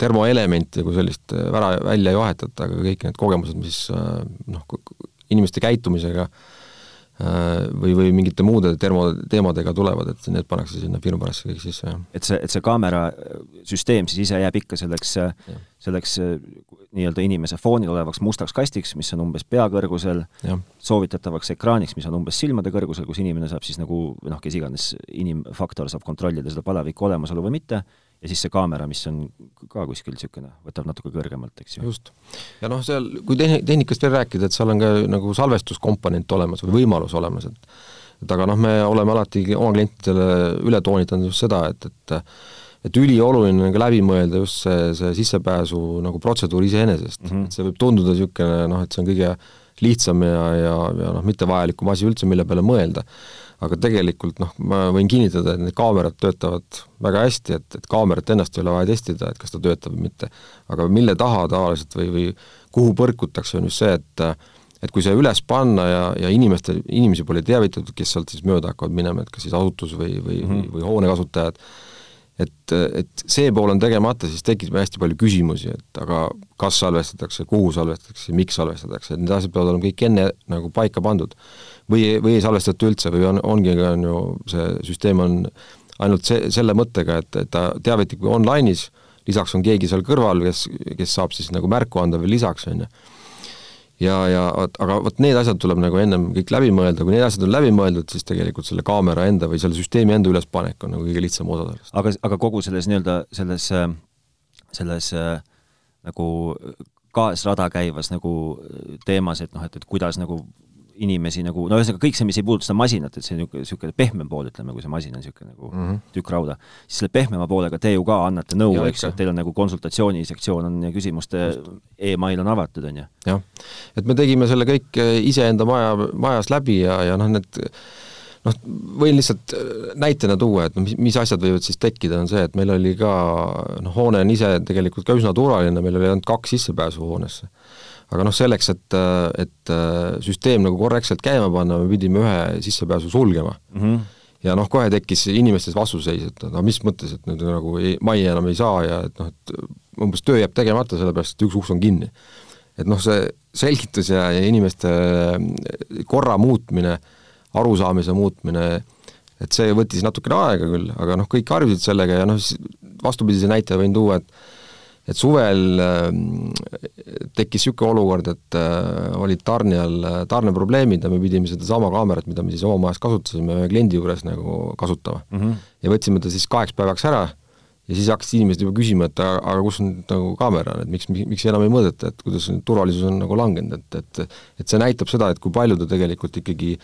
termoelementi kui sellist vära, välja ei vahetata, aga kõik need kogemused, mis noh, inimeste käitumisega või, või mingite muude termo, teemadega tulevad, et need pannakse sinna firmwarasse kõik sisse, jah. et see, et see kaamera süsteem siis ise jääb ikka selleks, selleks nii-öelda inimese foonil olevaks mustaks kastiks, mis on umbes pea kõrgusel, soovitatavaks ekraaniks, mis on umbes silmade kõrgusel, kus inimene saab siis nagu noh, kes iganes inimfaktor saab kontrollida seda palaviku olemasolu või mitte, ja siis see kaamera, mis on ka kuskil niisugune, võtab natuke kõrgemalt, eks ju. just. ja noh, seal, kui tehn-, tehnikast veel rääkida, et seal on ka nagu salvestuskomponent olemas või võimalus olemas, et et aga noh, me oleme alati oma klientidele üle toonitanud just seda, et, et et ülioluline on ka läbi mõelda just see, see sissepääsu nagu protseduur iseenesest mm, -hmm. et see võib tunduda niisugune noh, et see on kõige lihtsam ja, ja, ja noh, mittevajalikum asi üldse, mille peale mõelda. Aga tegelikult noh, ma võin kinnitada, et need kaamerad töötavad väga hästi, et, et kaamerat ennast ei ole vaja testida, et kas ta töötab või mitte. aga mille taha tavaliselt või, või kuhu põrkutakse, on just see, et et kui see üles panna ja, ja inimeste, inimesi pole teavitatud, kes sealt siis mööda hakkavad minema, et kas siis asutus või, või mm, -hmm. või hoone kasutajad, et, et see pool on tegemata, siis tekib hästi palju küsimusi, et aga kas salvestatakse, kuhu salvestatakse, miks salvestatakse, et need asjad peavad olema kõik enne nagu paika pandud. või, või ei salvestata üldse või on, ongi, on ju, see süsteem on ainult see, selle mõttega, et, et ta teavitab online'is, lisaks on keegi seal kõrval, kes, kes saab siis nagu märku anda veel lisaks, on ju ja, ja aga vot need asjad tuleb nagu ennem kõik läbi mõelda, kui need asjad on läbi mõeldud, siis tegelikult selle kaamera enda või selle süsteemi enda ülespanek on nagu kõige lihtsam osa sellest. aga, aga kogu selles nii-öelda selles, selles nagu kaasrada käivas nagu teemas, et noh, et, et kuidas nagu inimesi nagu, no ühesõnaga kõik see, mis ei puuduta seda masinat, et see on niisugune, niisugune pehmem pool, ütleme, kui see masin on niisugune nagu mm -hmm. tükk rauda, siis selle pehmema poolega te ju ka annate nõu, eks ju, et teil on nagu konsultatsioonisektsioon on ja küsimuste email on avatud, on ju? jah, et me tegime selle kõik eh, iseenda maja, majas läbi ja, ja noh, need noh, võin lihtsalt eh, näitena tuua, et noh, mis, mis asjad võivad siis tekkida, on see, et meil oli ka noh, hoone on ise tegelikult ka üsna turvaline, meil oli ainult kaks sissepääsu hoonesse aga noh, selleks, et, et süsteem nagu korrektselt käima panna, me pidime ühe sissepääsu sulgema mm. -hmm. ja noh, kohe tekkis inimestes vastuseis, et no mis mõttes, et nüüd nagu ei, majja enam ei saa ja et noh, et umbes töö jääb tegemata, sellepärast et üks uks on kinni. et noh, see selgitus ja, ja inimeste korra muutmine, arusaamise muutmine, et see võttis natukene aega küll, aga noh, kõik harjusid sellega ja noh, vastupidise näite võin tuua, et et suvel ähm, tekkis niisugune olukord, et äh, olid tarnijal äh, tarneprobleemid ja me pidime sedasama kaamerat, mida me siis oma majas kasutasime, ühe kliendi juures nagu kasutama mm. -hmm. ja võtsime ta siis kaheks päevaks ära ja siis hakkasid inimesed juba küsima, et aga, aga kus on nagu kaamera, et miks, miks enam ei mõõdeta, et kuidas turvalisus on nagu langenud, et, et et see näitab seda, et kui palju ta tegelikult ikkagi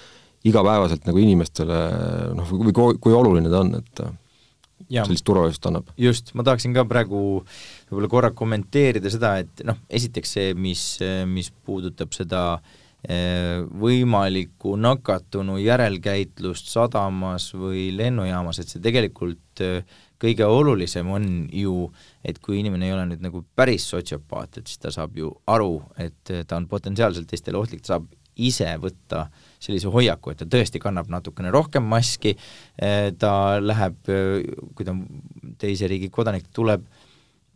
igapäevaselt nagu inimestele noh, või kui, kui oluline ta on, et. Sellist turvalisust annab. just, ma tahaksin ka praegu võib-olla korra kommenteerida seda, et noh, esiteks see, mis, mis puudutab seda eh, võimalikku nakatunu järelkäitlust sadamas või lennujaamas, et see tegelikult eh, kõige olulisem on ju, et kui inimene ei ole nüüd nagu päris sotsiopaat, et siis ta saab ju aru, et ta on potentsiaalselt teistele ohtlik, ta saab ise võtta sellise hoiaku, et ta tõesti kannab natukene rohkem maski, ta läheb, kui ta teise riigi kodanik tuleb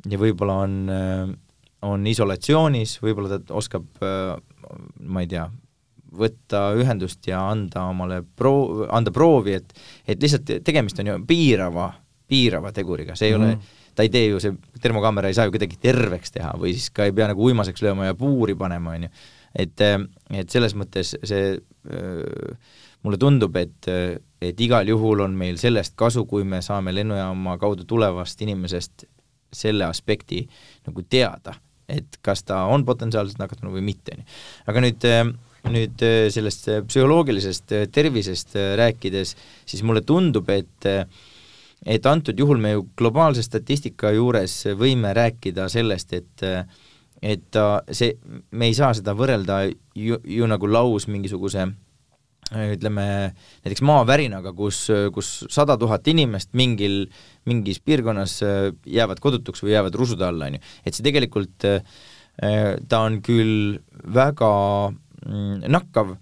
ja võib-olla on, on isolatsioonis, võib-olla ta oskab, ma ei tea, võtta ühendust ja anda omale proo-, anda proovi, et et lihtsalt tegemist on ju piirava, piirava teguriga, see ei mm ole mhm. ta ei tee ju, see termokaamera ei saa ju kedagi terveks teha või siis ka ei pea nagu uimaseks lööma ja puuri panema, on ju. et, et selles mõttes see mulle tundub, et, et igal juhul on meil sellest kasu, kui me saame lennujaama kaudu tulevast inimesest selle aspekti nagu teada, et kas ta on potentsiaalselt nakatunud või mitte, on ju. aga nüüd nüüd äh, sellest äh, psühholoogilisest äh, tervisest rääkides, siis mulle tundub, et et antud juhul me ju globaalse statistika juures võime rääkida sellest, et et ta, see, me ei saa seda võrrelda ju, ju nagu laus mingisuguse ütleme, näiteks maavärinaga, kus, kus sada tuhat inimest mingil, mingis piirkonnas jäävad kodutuks või jäävad rusude alla, on ju. et see tegelikult, ta on küll väga Mm, nakkav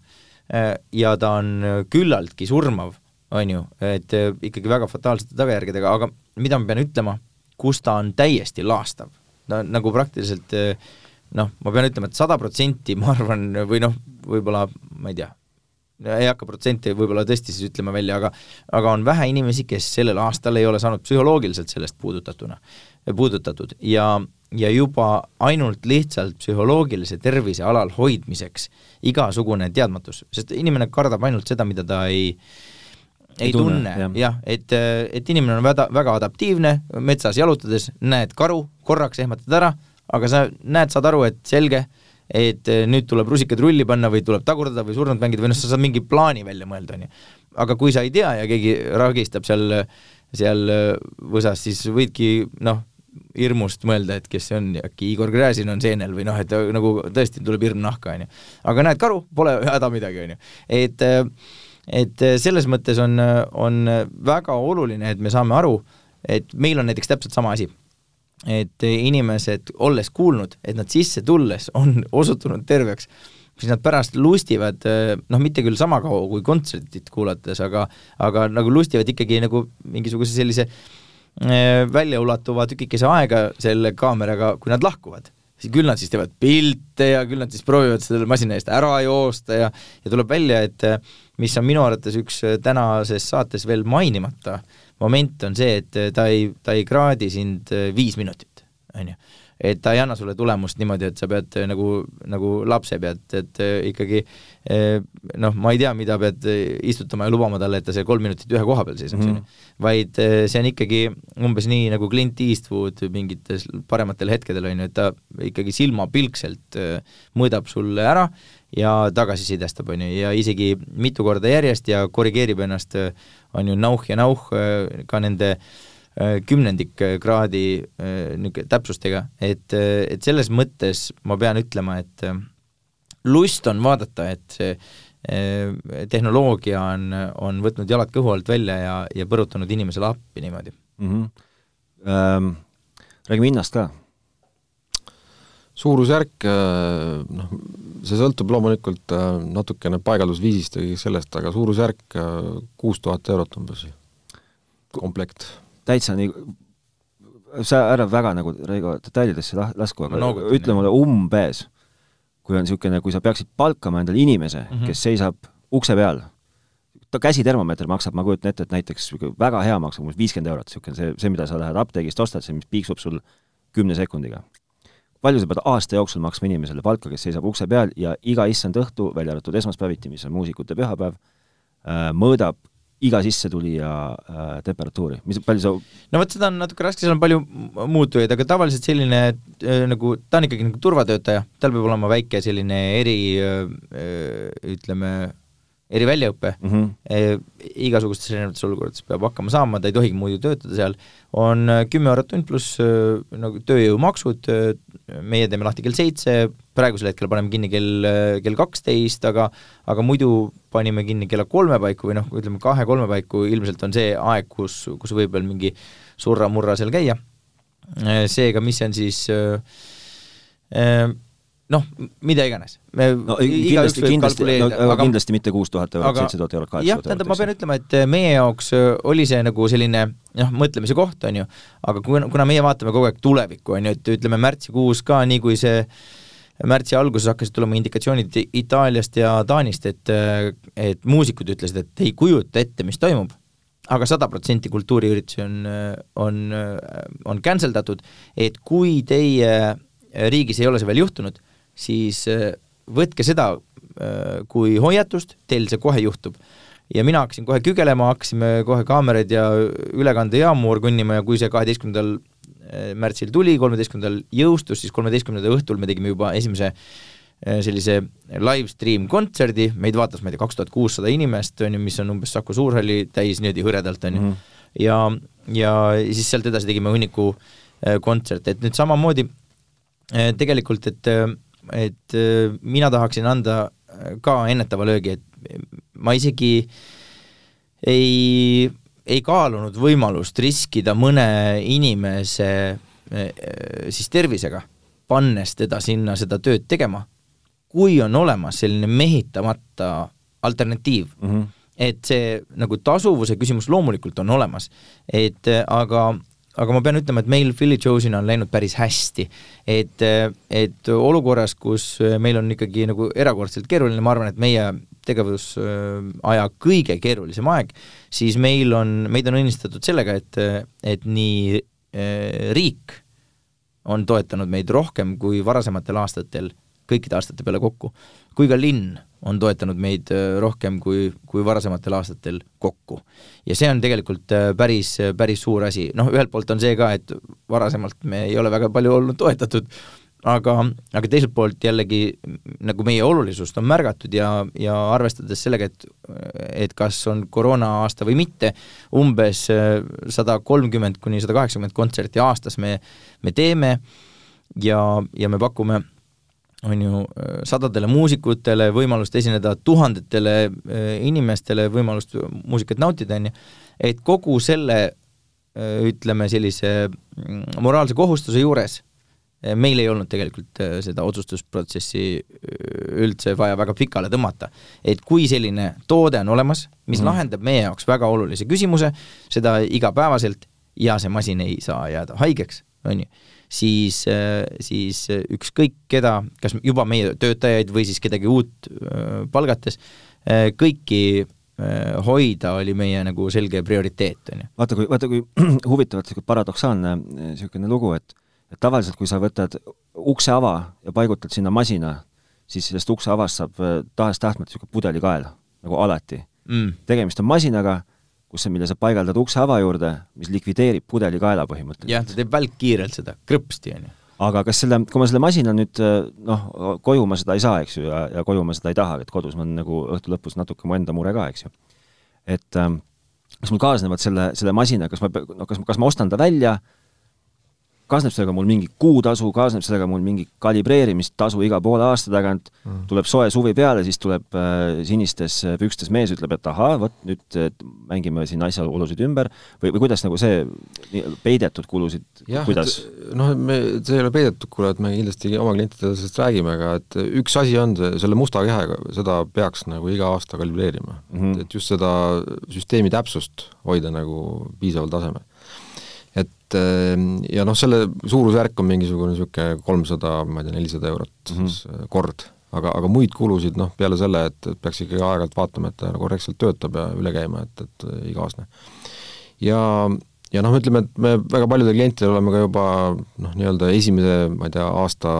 äh, ja ta on äh, küllaltki surmav, on ju, et äh, ikkagi väga fataalsete tagajärgedega, aga mida ma pean ütlema, kus ta on täiesti laastav, on nagu praktiliselt noh, ma pean ütlema, et sada protsenti ma arvan, või noh, võib-olla ma ei tea, ei hakka protsenti võib-olla tõesti siis ütlema välja, aga aga on vähe inimesi, kes sellel aastal ei ole saanud psühholoogiliselt sellest puudutatuna, puudutatud. Ja ja juba ainult lihtsalt psühholoogilise tervise alal hoidmiseks igasugune teadmatus, sest inimene kardab ainult seda, mida ta ei ei, ei tunne, jah ja,, et, et inimene on väga, väga adaptiivne, metsas jalutades näed karu, korraks ehmatad ära, aga sa näed, saad aru, et selge, et nüüd tuleb rusikad rulli panna või tuleb tagurdada või surnud mängida või noh, sa saad mingi plaani välja mõelda, on ju. aga kui sa ei tea ja keegi ragistab seal, seal võsas, siis võidki noh, hirmust mõelda, et kes see on, äkki Igor Gräzin on seenel või noh, et nagu tõesti tuleb hirm nahka, on ju. aga näed, karu, pole häda midagi, on ju. et et selles mõttes on, on väga oluline, et me saame aru, et meil on näiteks täpselt sama asi. et inimesed, olles kuulnud, et nad sisse tulles on osutunud terveks, siis nad pärast lustivad, noh, mitte küll sama kaua kui kontsertit kuulates, aga aga nagu lustivad ikkagi nagu mingisuguse sellise väljaulatuva tükikese aega selle kaameraga, kui nad lahkuvad. Siis küll nad siis teevad pilte ja küll nad siis proovivad selle masina eest ära joosta ja ja tuleb välja, et äh, mis on minu arvates üks äh, tänases saates veel mainimata moment, on see, et ta ei, ta ei kraadi sind viis minutit, on ju. Et ta ei anna sulle tulemust niimoodi, et sa pead nagu, nagu lapse pead, et ikkagi noh, ma ei tea, mida pead istutama ja lubama talle, et ta see kolm minutit ühe koha peal seisaks mm, -hmm. vaid see on ikkagi umbes nii, nagu Clint Eastwood mingites parematel hetkedel, on ju, et ta ikkagi silmapilkselt mõõdab sulle ära ja tagasisidestab, on ju, ja isegi mitu korda järjest ja korrigeerib ennast, on ju, nauh ja nauh ka nende kümnendikkraadi niisugune täpsustega, et, et selles mõttes ma pean ütlema, et lust on vaadata, et see tehnoloogia on, on võtnud jalad kõhu alt välja ja, ja põrutanud inimesele appi niimoodi mm. -hmm. Ähm, räägime hinnast ka. suurusjärk, noh, see sõltub loomulikult natukene paigaldusviisist ja sellest, aga suurusjärk kuus tuhat eurot umbes, komplekt täitsa nii, sa ära väga nagu, Reigo, detailidesse lasku, aga no, ütle mulle umbes, kui on niisugune, kui sa peaksid palkama endale inimese mm, -hmm. kes seisab ukse peal, ta käsitermomeeter maksab, ma kujutan ette, et näiteks väga hea maksab umbes viiskümmend eurot, niisugune see, see, mida sa lähed apteegist ostad, see, mis piiksub sul kümne sekundiga. palju sa pead aasta jooksul maksma inimesele palka, kes seisab ukse peal ja iga issand õhtu, välja arvatud esmaspäeviti, mis on muusikute pühapäev, äh, mõõdab iga sissetulija äh, temperatuuri, mis, palju sa no vot, seda on natuke raske, seal on palju muutujaid, aga tavaliselt selline äh, nagu, ta on ikkagi nagu turvatöötaja, tal peab olema väike selline eri äh, ütleme, eriväljaõpe mm, -hmm. e, igasugustes erinevates olukordades peab hakkama saama, ta ei tohigi muidu töötada seal, on äh, kümme eurot tund pluss äh, nagu tööjõumaksud, meie teeme lahti kell seitse, praegusel hetkel paneme kinni kell, kell kaksteist, aga aga muidu panime kinni kella kolme paiku või noh, ütleme kahe-kolme paiku, ilmselt on see aeg, kus, kus võib veel mingi surra-murra seal käia. seega, mis on siis noh, mida iganes. no kindlasti, kindlasti, no, aga kindlasti mitte kuus tuhat eurot, seitse tuhat eurot, kaheksa tuhat eurot. tähendab, ma pean ütlema, et meie jaoks oli see nagu selline noh, mõtlemise koht, on ju, aga kuna, kuna meie vaatame kogu aeg tulevikku, on ju, et ütleme märtsikuus ka, nii kui see märtsi alguses hakkasid tulema indikatsioonid Itaaliast ja Taanist, et et muusikud ütlesid, et ei kujuta ette, mis toimub, aga sada protsenti kultuuriüritusi on, on, on cancel datud, et kui teie riigis ei ole see veel juhtunud, siis võtke seda kui hoiatust, teil see kohe juhtub. Ja mina hakkasin kohe kügelema, hakkasime kohe kaameraid ja ülekandejaamu orgunnima ja kui see kaheteistkümnendal märtsil tuli, kolmeteistkümnendal jõustus, siis kolmeteistkümnenda õhtul me tegime juba esimese äh, sellise live stream kontserdi, meid vaatas, ma ei tea, kaks tuhat kuussada inimest, on ju, mis on umbes Saku Suurhalli täis niimoodi hõredalt, on ju, mhm. ja, ja siis sealt edasi tegime hunniku äh, kontserte, et nüüd samamoodi tegelikult, et, et mina tahaksin anda ka ennetava löögi, et ma isegi ei ei kaalunud võimalust riskida mõne inimese eh, eh, siis tervisega, pannes teda sinna seda tööd tegema, kui on olemas selline mehitamata alternatiiv mm, -hmm. et see nagu tasuvuse küsimus loomulikult on olemas, et eh, aga aga ma pean ütlema, et meil Philly Jones'ina on läinud päris hästi. et, et olukorras, kus meil on ikkagi nagu erakordselt keeruline, ma arvan, et meie tegevusaja kõige keerulisem aeg, siis meil on, meid on õnnistatud sellega, et, et nii riik on toetanud meid rohkem kui varasematel aastatel, kõikide aastate peale kokku, kui ka linn on toetanud meid rohkem kui, kui varasematel aastatel kokku. ja see on tegelikult päris, päris suur asi, noh ühelt poolt on see ka, et varasemalt me ei ole väga palju olnud toetatud, aga, aga teiselt poolt jällegi nagu meie olulisust on märgatud ja, ja arvestades sellega, et et kas on koroona aasta või mitte, umbes äh, sada kolmkümmend kuni sada kaheksakümmend kontserti aastas me, me teeme ja, ja me pakume on ju, sadadele muusikutele võimalust esineda, tuhandetele äh, inimestele võimalust muusikat nautida, on ju, et kogu selle äh, ütleme, sellise mm, moraalse kohustuse juures meil ei olnud tegelikult eh, seda otsustusprotsessi eh, üldse vaja väga pikale tõmmata. et kui selline toode on olemas, mis mm. lahendab meie jaoks väga olulise küsimuse, seda igapäevaselt, ja see masin ei saa jääda haigeks, on ju, siis, siis ükskõik keda, kas juba meie töötajaid või siis kedagi uut palgates, kõiki hoida oli meie nagu selge prioriteet, on ju. vaata, kui, vaata kui huvitavalt, paradoksaalne niisugune lugu, et et tavaliselt, kui sa võtad ukse ava ja paigutad sinna masina, siis sellest ukse avast saab äh, tahes-tahtmata niisugune pudelikael, nagu alati mm.. tegemist on masinaga, kus sa, mille sa paigaldad ukse ava juurde, mis likvideerib pudelikaela põhimõtteliselt. jah, ta teeb välkkiirelt seda, krõpsti, on ju. aga kas selle, kui ma selle masina nüüd äh, noh, koju ma seda ei saa, eks ju, ja, ja koju ma seda ei taha, et kodus on nagu õhtu lõpus natuke mu enda mure ka, eks ju. et ähm, kas mul kaasnevad selle, selle masina, kas ma, no kas, kas ma ostan ta välja äh, kaasneb sellega mul mingi kuutasu, kaasneb sellega mul mingi kalibreerimistasu iga poole aasta tagant mm., tuleb soe suvi peale, siis tuleb äh, sinistes äh, pükstes mees, ütleb, et ahaa, vot nüüd mängime siin asjaolusid ümber või, või kuidas nagu see peidetud kulusid, kuidas? noh, me, see ei ole peidetud kulu, et me kindlasti oma klientidele sellest räägime, aga et üks asi on see, selle musta kehega, seda peaks nagu iga aasta kalibreerima mm. -hmm. et just seda süsteemi täpsust hoida nagu piisaval tasemel et ehm, ja noh, selle suurusjärk on mingisugune niisugune kolmsada, ma ei tea, nelisada eurot mm -hmm. siis kord. aga, aga muid kulusid noh, peale selle, et, peaks ikkagi aeg-ajalt vaatama, et ta korrektselt töötab ja üle käima, et, et iga-aastane. ja, ja noh, ütleme, et me väga paljudele klientidele oleme ka juba noh, nii-öelda esimese, ma ei tea, aasta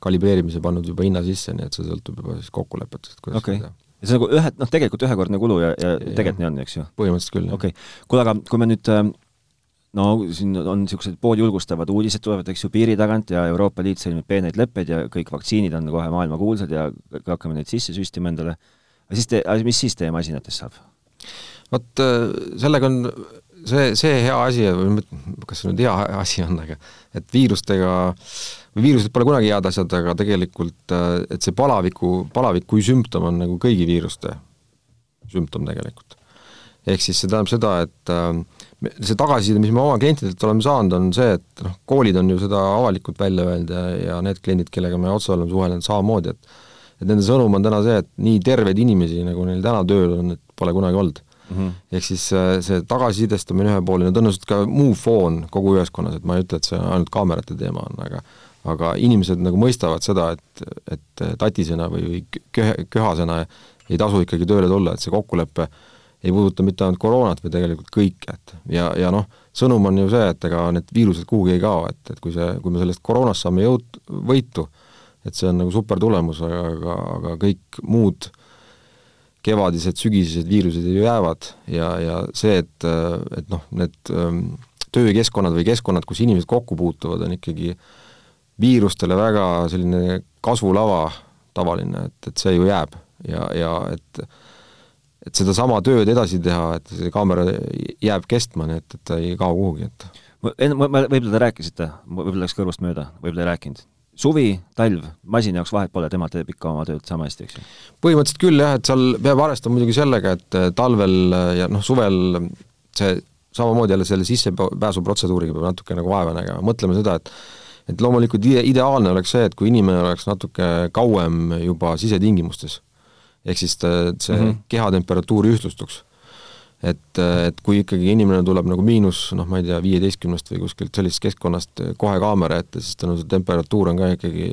kalibreerimise pannud juba hinna sisse, nii et see sõltub juba siis kokkulepetest, kuidas okay. seda ja see on nagu ühe, noh tegelikult ühekordne kulu ja, ja tegelikult nii on, eks ju? põhimõtteliselt küll, jah. okei okay., kuule aga kui me nüüd äh, no siin on niisugused pooljulgustavad uudised tulevad, eks ju, piiri tagant ja Euroopa Liit sõlmib peeneid leppeid ja kõik vaktsiinid on kohe maailmakuulsad ja hakkame neid sisse süstima endale. aga siis te, mis siis teie masinatest saab? vot äh, sellega on see, see hea asi, kas see nüüd hea asi on, aga et viirustega viirused pole kunagi head asjad, aga tegelikult äh, et see palaviku, palavik kui sümptom on nagu kõigi viiruste sümptom tegelikult. Ehk siis see tähendab seda, et äh, see tagasiside, mis me oma klientidelt oleme saanud, on see, et noh, koolid on ju seda avalikult välja öelnud ja, ja need kliendid, kellega me otse oleme suhelnud, samamoodi, et et nende sõnum on täna see, et nii terveid inimesi, nagu neil täna tööl on, et pole kunagi olnud mm. -hmm. ehk siis äh, see tagasisidestamine ühepoolne, tõenäoliselt ka muu foon kogu ühiskonnas, et ma ei ütle, et see ainult kaamerate teema on, aga aga inimesed nagu mõistavad seda, et, et tatisena või, või köhe, köhasena ei tasu ikkagi tööle tulla, et see kokkulepe ei puuduta mitte ainult koroonat, vaid tegelikult kõike, et ja, ja noh, sõnum on ju see, et ega need viirused kuhugi ei kao, et, et kui see, kui me sellest koroonast saame jõud, võitu, et see on nagu super tulemus, aga, aga, kõik muud kevadised, sügisesed viirused ju jäävad ja, ja see, et, et noh, need ähm, töökeskkonnad või keskkonnad, kus inimesed kokku puutuvad, on ikkagi viirustele väga selline kasvulava tavaline, et, et see ju jääb ja, ja et et sedasama tööd edasi teha, et see kaamera jääb kestma, nii et, et ta ei kao kuhugi, et enne, ma, ma, võib-olla te rääkisite, võib-olla läks kõrvust mööda, võib-olla ei rääkinud. suvi, talv, masina jaoks vahet pole, tema teeb ikka oma tööd sama hästi, eks ju? põhimõtteliselt küll jah, et seal peab arvestama muidugi sellega, et talvel ja noh, suvel see samamoodi jälle selle sissepääsuprotseduuriga peab natuke nagu vaeva nägema, mõtleme seda, et et loomulikult ide-, ideaalne oleks see, et kui inimene oleks natuke kauem juba sisetingimustes ehk siis ta, see mm -hmm. kehatemperatuur ühtlustuks. Et, et kui ikkagi inimene tuleb nagu miinus noh, ma ei tea, viieteistkümnest või kuskilt sellisest keskkonnast kohe kaamera ette, siis tal on see temperatuur on ka ikkagi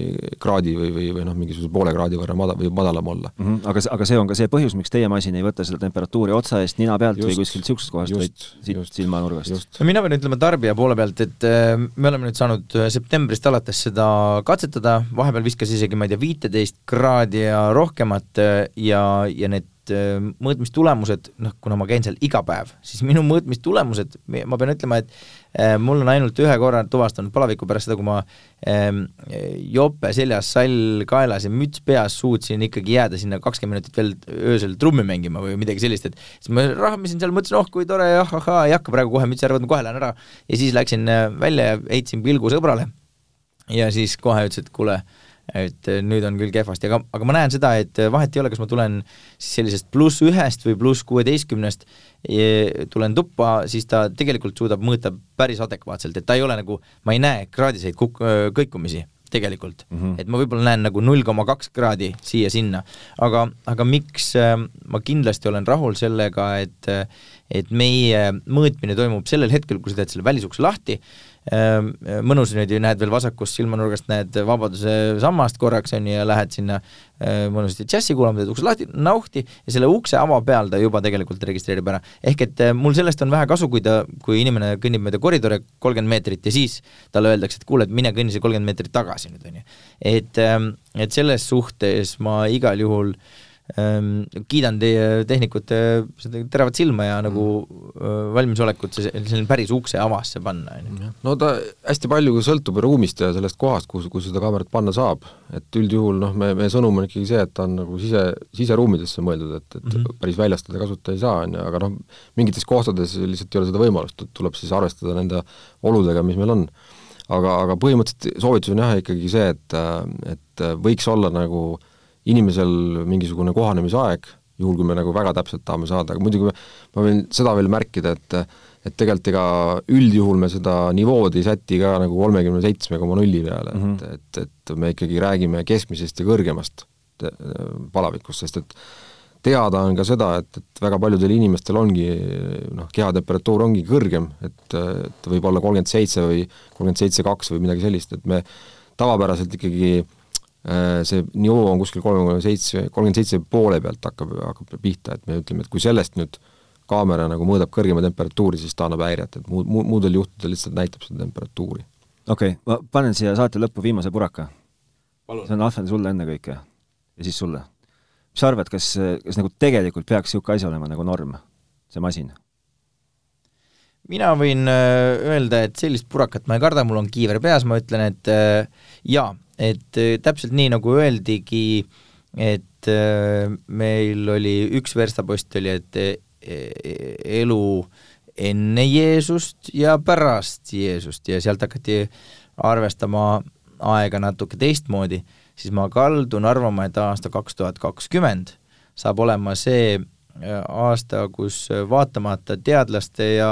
kraadi või, või, või noh, mingisuguse poole kraadi võrra mada-, või madalam olla mm. -hmm. aga, aga see on ka see põhjus, miks teie masin ei võta seda temperatuuri otsa eest, nina pealt just, või kuskilt niisugusest kohast, vaid siit silmanurgast? no mina pean ütlema tarbija poole pealt, et äh, me oleme nüüd saanud äh, septembrist alates seda katsetada, vahepeal viskas isegi, ma ei tea, viiteist kraadi ja rohkemat äh, ja, ja need äh, mõõtmistulemused, noh, kuna ma käin seal iga päev, siis minu mõõtmistulemused, ma pean ütlema, et äh, mul on ainult ühe korra tuvastanud palaviku pärast seda, kui ma ähm, jope seljas, sall kaelas ja müts peas suutsin ikkagi jääda sinna kakskümmend minutit veel öösel trummi mängima või midagi sellist, et siis ma rahmisin seal, mõtlesin, oh kui tore, jah, ahhaa, ei hakka praegu kohe mütsi ära võtma, kohe lähen ära. ja siis läksin äh, välja ja heitsin pilgu sõbrale ja siis kohe ütles, et kuule et eh, nüüd on küll kehvasti, aga, aga ma näen seda, et eh, vahet ei ole, kas ma tulen siis sellisest pluss ühest või pluss kuueteistkümnest, tulen tuppa, siis ta tegelikult suudab mõõta päris adekvaatselt, et ta ei ole nagu, ma ei näe kraadiseid kuk-, kõikumisi tegelikult mm, -hmm. et ma võib-olla näen nagu null koma kaks kraadi siia-sinna, aga, aga miks ma kindlasti olen rahul sellega, et et meie mõõtmine toimub sellel hetkel, kui sa teed selle välisukse lahti, mõnus nüüd ju näed veel vasakust silmanurgast, näed Vabaduse sammast korraks, on ju, ja lähed sinna ehm, mõnusasti džässi kuulama, teed ukse lahti, nauhti, ja selle ukse ava peal ta juba tegelikult registreerib ära. ehk et ehm, mul sellest on vähe kasu, kui ta, kui inimene kõnnib mööda koridore kolmkümmend meetrit ja siis talle öeldakse, et kuule, et mine kõnni see kolmkümmend meetrit tagasi nüüd, on ju. et, et selles suhtes ma igal juhul äh, Ehm, kiidan teie tehnikute seda teravat silma ja nagu mm. valmisolekut see, selline päris ukse avasse panna, on ju. no ta hästi palju sõltub ruumist ja sellest kohast, kus, kus seda kaamerat panna saab, et üldjuhul noh, me, meie sõnum on ikkagi see, et ta on nagu sise, siseruumidesse mõeldud, et, et mm -hmm. päris väljast teda kasutada ei saa, on ju, aga noh, mingites kohtades lihtsalt ei ole seda võimalust, et tuleb siis arvestada nende oludega, mis meil on. aga, aga põhimõtteliselt soovitus on jah, ikkagi see, et, et võiks olla nagu äh, inimesel mingisugune kohanemisaeg, juhul kui me nagu väga täpselt tahame saada, aga muidugi ma võin seda veel märkida, et et tegelikult ega üldjuhul me seda nivood ei säti ka nagu kolmekümne seitsme koma nulli peale mm, -hmm. et, et, et me ikkagi räägime keskmisest ja kõrgemast palavikust, sest et teada on ka seda, et, et väga paljudel inimestel ongi noh, kehatemperatuur ongi kõrgem, et, et võib olla kolmkümmend seitse või kolmkümmend seitse kaks või midagi sellist, et me tavapäraselt ikkagi äh, Äh, see nivoo on kuskil kolmekümne seitse, kolmkümmend seitse poole pealt hakkab, hakkab pihta, et me ütleme, et kui sellest nüüd kaamera nagu mõõdab kõrgema temperatuuri, siis ta annab häiret, et muud, muudel juhtudel lihtsalt näitab seda temperatuuri. okei okay,, ma panen siia saate lõppu viimase puraka. see on Ahven sulle ennekõike ja siis sulle. mis sa arvad, kas, kas nagu tegelikult peaks niisugune asi olema nagu norm, see masin? mina võin äh, öelda, et sellist purakat ma ei karda, mul on kiiver peas, ma ütlen, et äh, jaa, et äh, täpselt nii, nagu öeldigi, et äh, meil oli üks verstapost oli, et e, e, elu enne Jeesust ja pärast Jeesust ja sealt hakati arvestama aega natuke teistmoodi, siis ma kaldun arvama, et aasta kaks tuhat kakskümmend saab olema see äh, aasta, kus vaatamata teadlaste ja,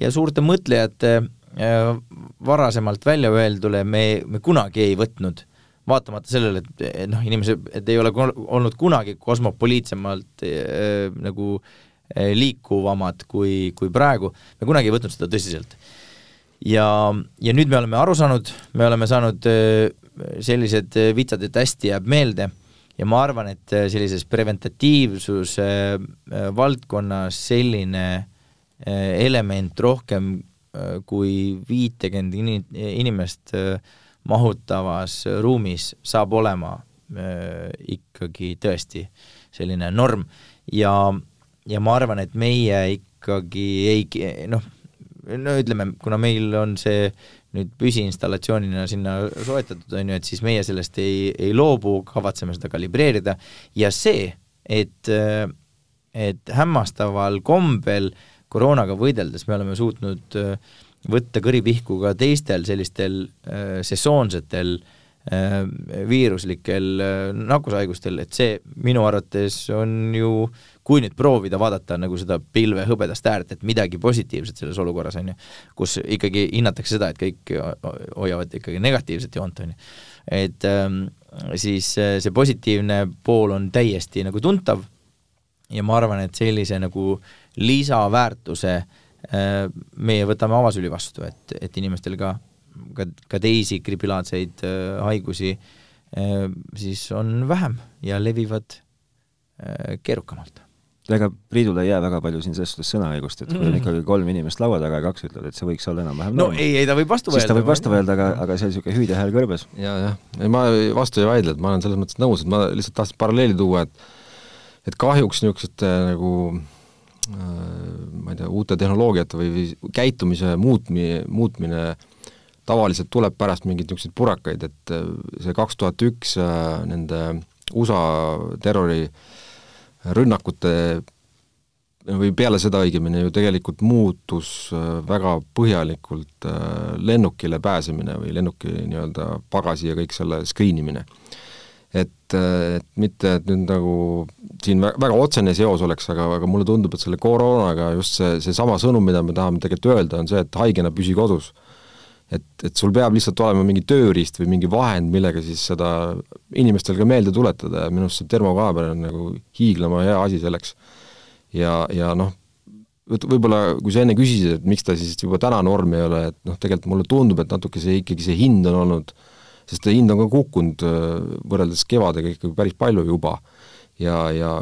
ja suurte mõtlejate varasemalt välja öeldule me, me kunagi ei võtnud vaatamata sellele, et noh, inimesed, et ei ole olnud kunagi kosmopoliitsemalt äh, nagu äh, liikuvamad kui, kui praegu, me kunagi ei võtnud seda tõsiselt. ja, ja nüüd me oleme aru saanud, me oleme saanud äh, sellised vitsad, et hästi jääb meelde ja ma arvan, et äh, sellises preventatiivsuse äh, valdkonnas selline äh, element rohkem kui viitekümmend in-, inimest mahutavas ruumis saab olema ikkagi tõesti selline norm. Ja, ja ma arvan, et meie ikkagi ei noh, no ütleme, kuna meil on see nüüd püsiinstallatsioonina sinna soetatud, on ju, et siis meie sellest ei, ei loobu, kavatseme seda kalibreerida. Ja see, et, et hämmastaval kombel koroonaga võideldes me oleme suutnud võtta kõripihku ka teistel sellistel äh, sesoonsetel äh, viiruslikel äh, nakkushaigustel, et see minu arvates on ju äh, kui nüüd proovida vaadata nagu seda pilve hõbedast äärt, et midagi positiivset selles olukorras, on ju, kus ikkagi hinnatakse seda, et kõik hoiavad ikkagi negatiivset joont, on ju, et ähm, siis äh, see positiivne pool on täiesti nagu tuntav ja ma arvan, et sellise nagu lisaväärtuse äh, meie võtame avasüli vastu, et, et inimestel ka, ka, ka teisi gripilaadseid äh, haigusi äh, siis on vähem ja levivad keerukamalt ega Priidule ei jää väga palju siin selles suhtes sõnaõigust, et kui on mm. ikkagi kolm inimest laua taga ja kaks ütlevad, et see võiks olla enam-vähem no ei, ei ta võib vastu vaielda. siis ta võib vastu vaielda, aga, aga see on niisugune hüüde hääl kõrbes. jaa, jah. ei ma vastu ei vaidle, et ma olen selles mõttes nõus, et ma lihtsalt tahtsin paralleeli tuua, et et kahjuks niisuguste nagu äh, ma ei tea, uute tehnoloogiate või, või käitumise muutmi-, muutmine tavaliselt tuleb pärast mingeid niisuguseid purakaid, et äh, see kaks tuhat üks äh, nende USA terrori äh, rünnakute või peale seda õigemini ju tegelikult muutus äh, väga põhjalikult lennukile pääsemine või lennuki nii-öelda pagasi ja kõik selle screen imine. Et, äh, et mitte, et nüüd nagu siin väga otsene seos oleks, aga, aga mulle tundub, et selle koroonaga just see, seesama sõnum, mida me tahame tegelikult öelda, on see, et haigena püsi kodus et, et sul peab lihtsalt olema mingi tööriist või mingi vahend, millega siis seda inimestel ka meelde tuletada ja minu arust see termokaamer on nagu hiiglama hea asi selleks. ja, ja noh, võib-olla kui sa enne küsisid, et miks ta siis juba täna norm ei ole, et noh, tegelikult mulle tundub, et natuke see ikkagi see hind on olnud, sest hind on ka kukkunud äh, võrreldes kevadega ikkagi päris palju juba. ja, ja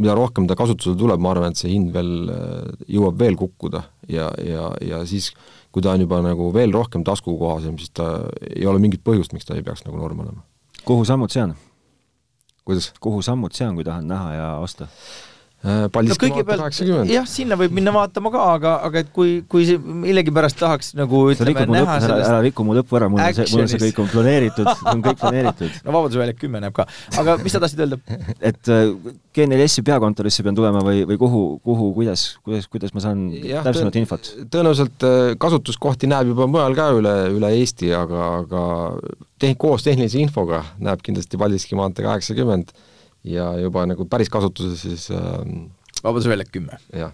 mida rohkem ta kasutusele tuleb, ma arvan, et see hind veel äh, jõuab veel kukkuda ja, ja, ja siis kui ta on juba nagu veel rohkem taskukohasem, siis ta ei ole mingit põhjust, miks ta ei peaks nagu norm olema. kuhu sammud see on? kuidas? kuhu sammud see on, kui tahan näha ja osta? Äh, Paldiski no kaheksakümmend. jah, sinna võib minna vaatama ka, aga, aga et kui, kui see millegipärast tahaks nagu ütleme, näha lõpp, sellest ära, ära riku mu lõppu ära, mul on see, mul on see kõik on planeeritud, on kõik planeeritud. no Vabaduse väljak kümme näeb ka. aga mis sa tahtsid öelda? et äh, G4S-i peakontorisse pean tulema või, või kuhu, kuhu, kuidas, kuidas, kuidas ma saan ja, täpsemat infot? tõenäoliselt äh, kasutuskohti näeb juba mujal ka üle, üle Eesti, aga, aga tehn-, koos tehnilise infoga näeb kindlasti Paldiski maantee kaheksakümmend ja juba nagu päris kasutuses siis äh, Vabaduse väljak kümme. jah.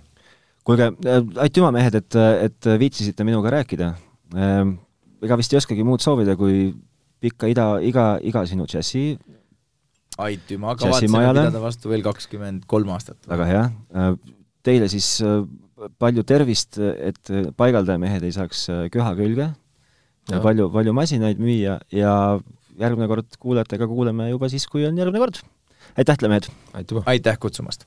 kuulge, äh, aitüma, mehed, et, et viitsisite minuga rääkida äh,. ega vist ei oskagi muud soovida, kui pikka ida, iga, iga sinu džässi aitüma, kavatseme pidada vastu veel kakskümmend kolm aastat. väga hea. Äh, teile siis äh, palju tervist, et paigaldajamehed ei saaks köha külge ja palju, palju masinaid müüa ja järgmine kord kuulajatega kuuleme juba siis, kui on järgmine kord aitäh teile, mehed! aitäh kutsumast!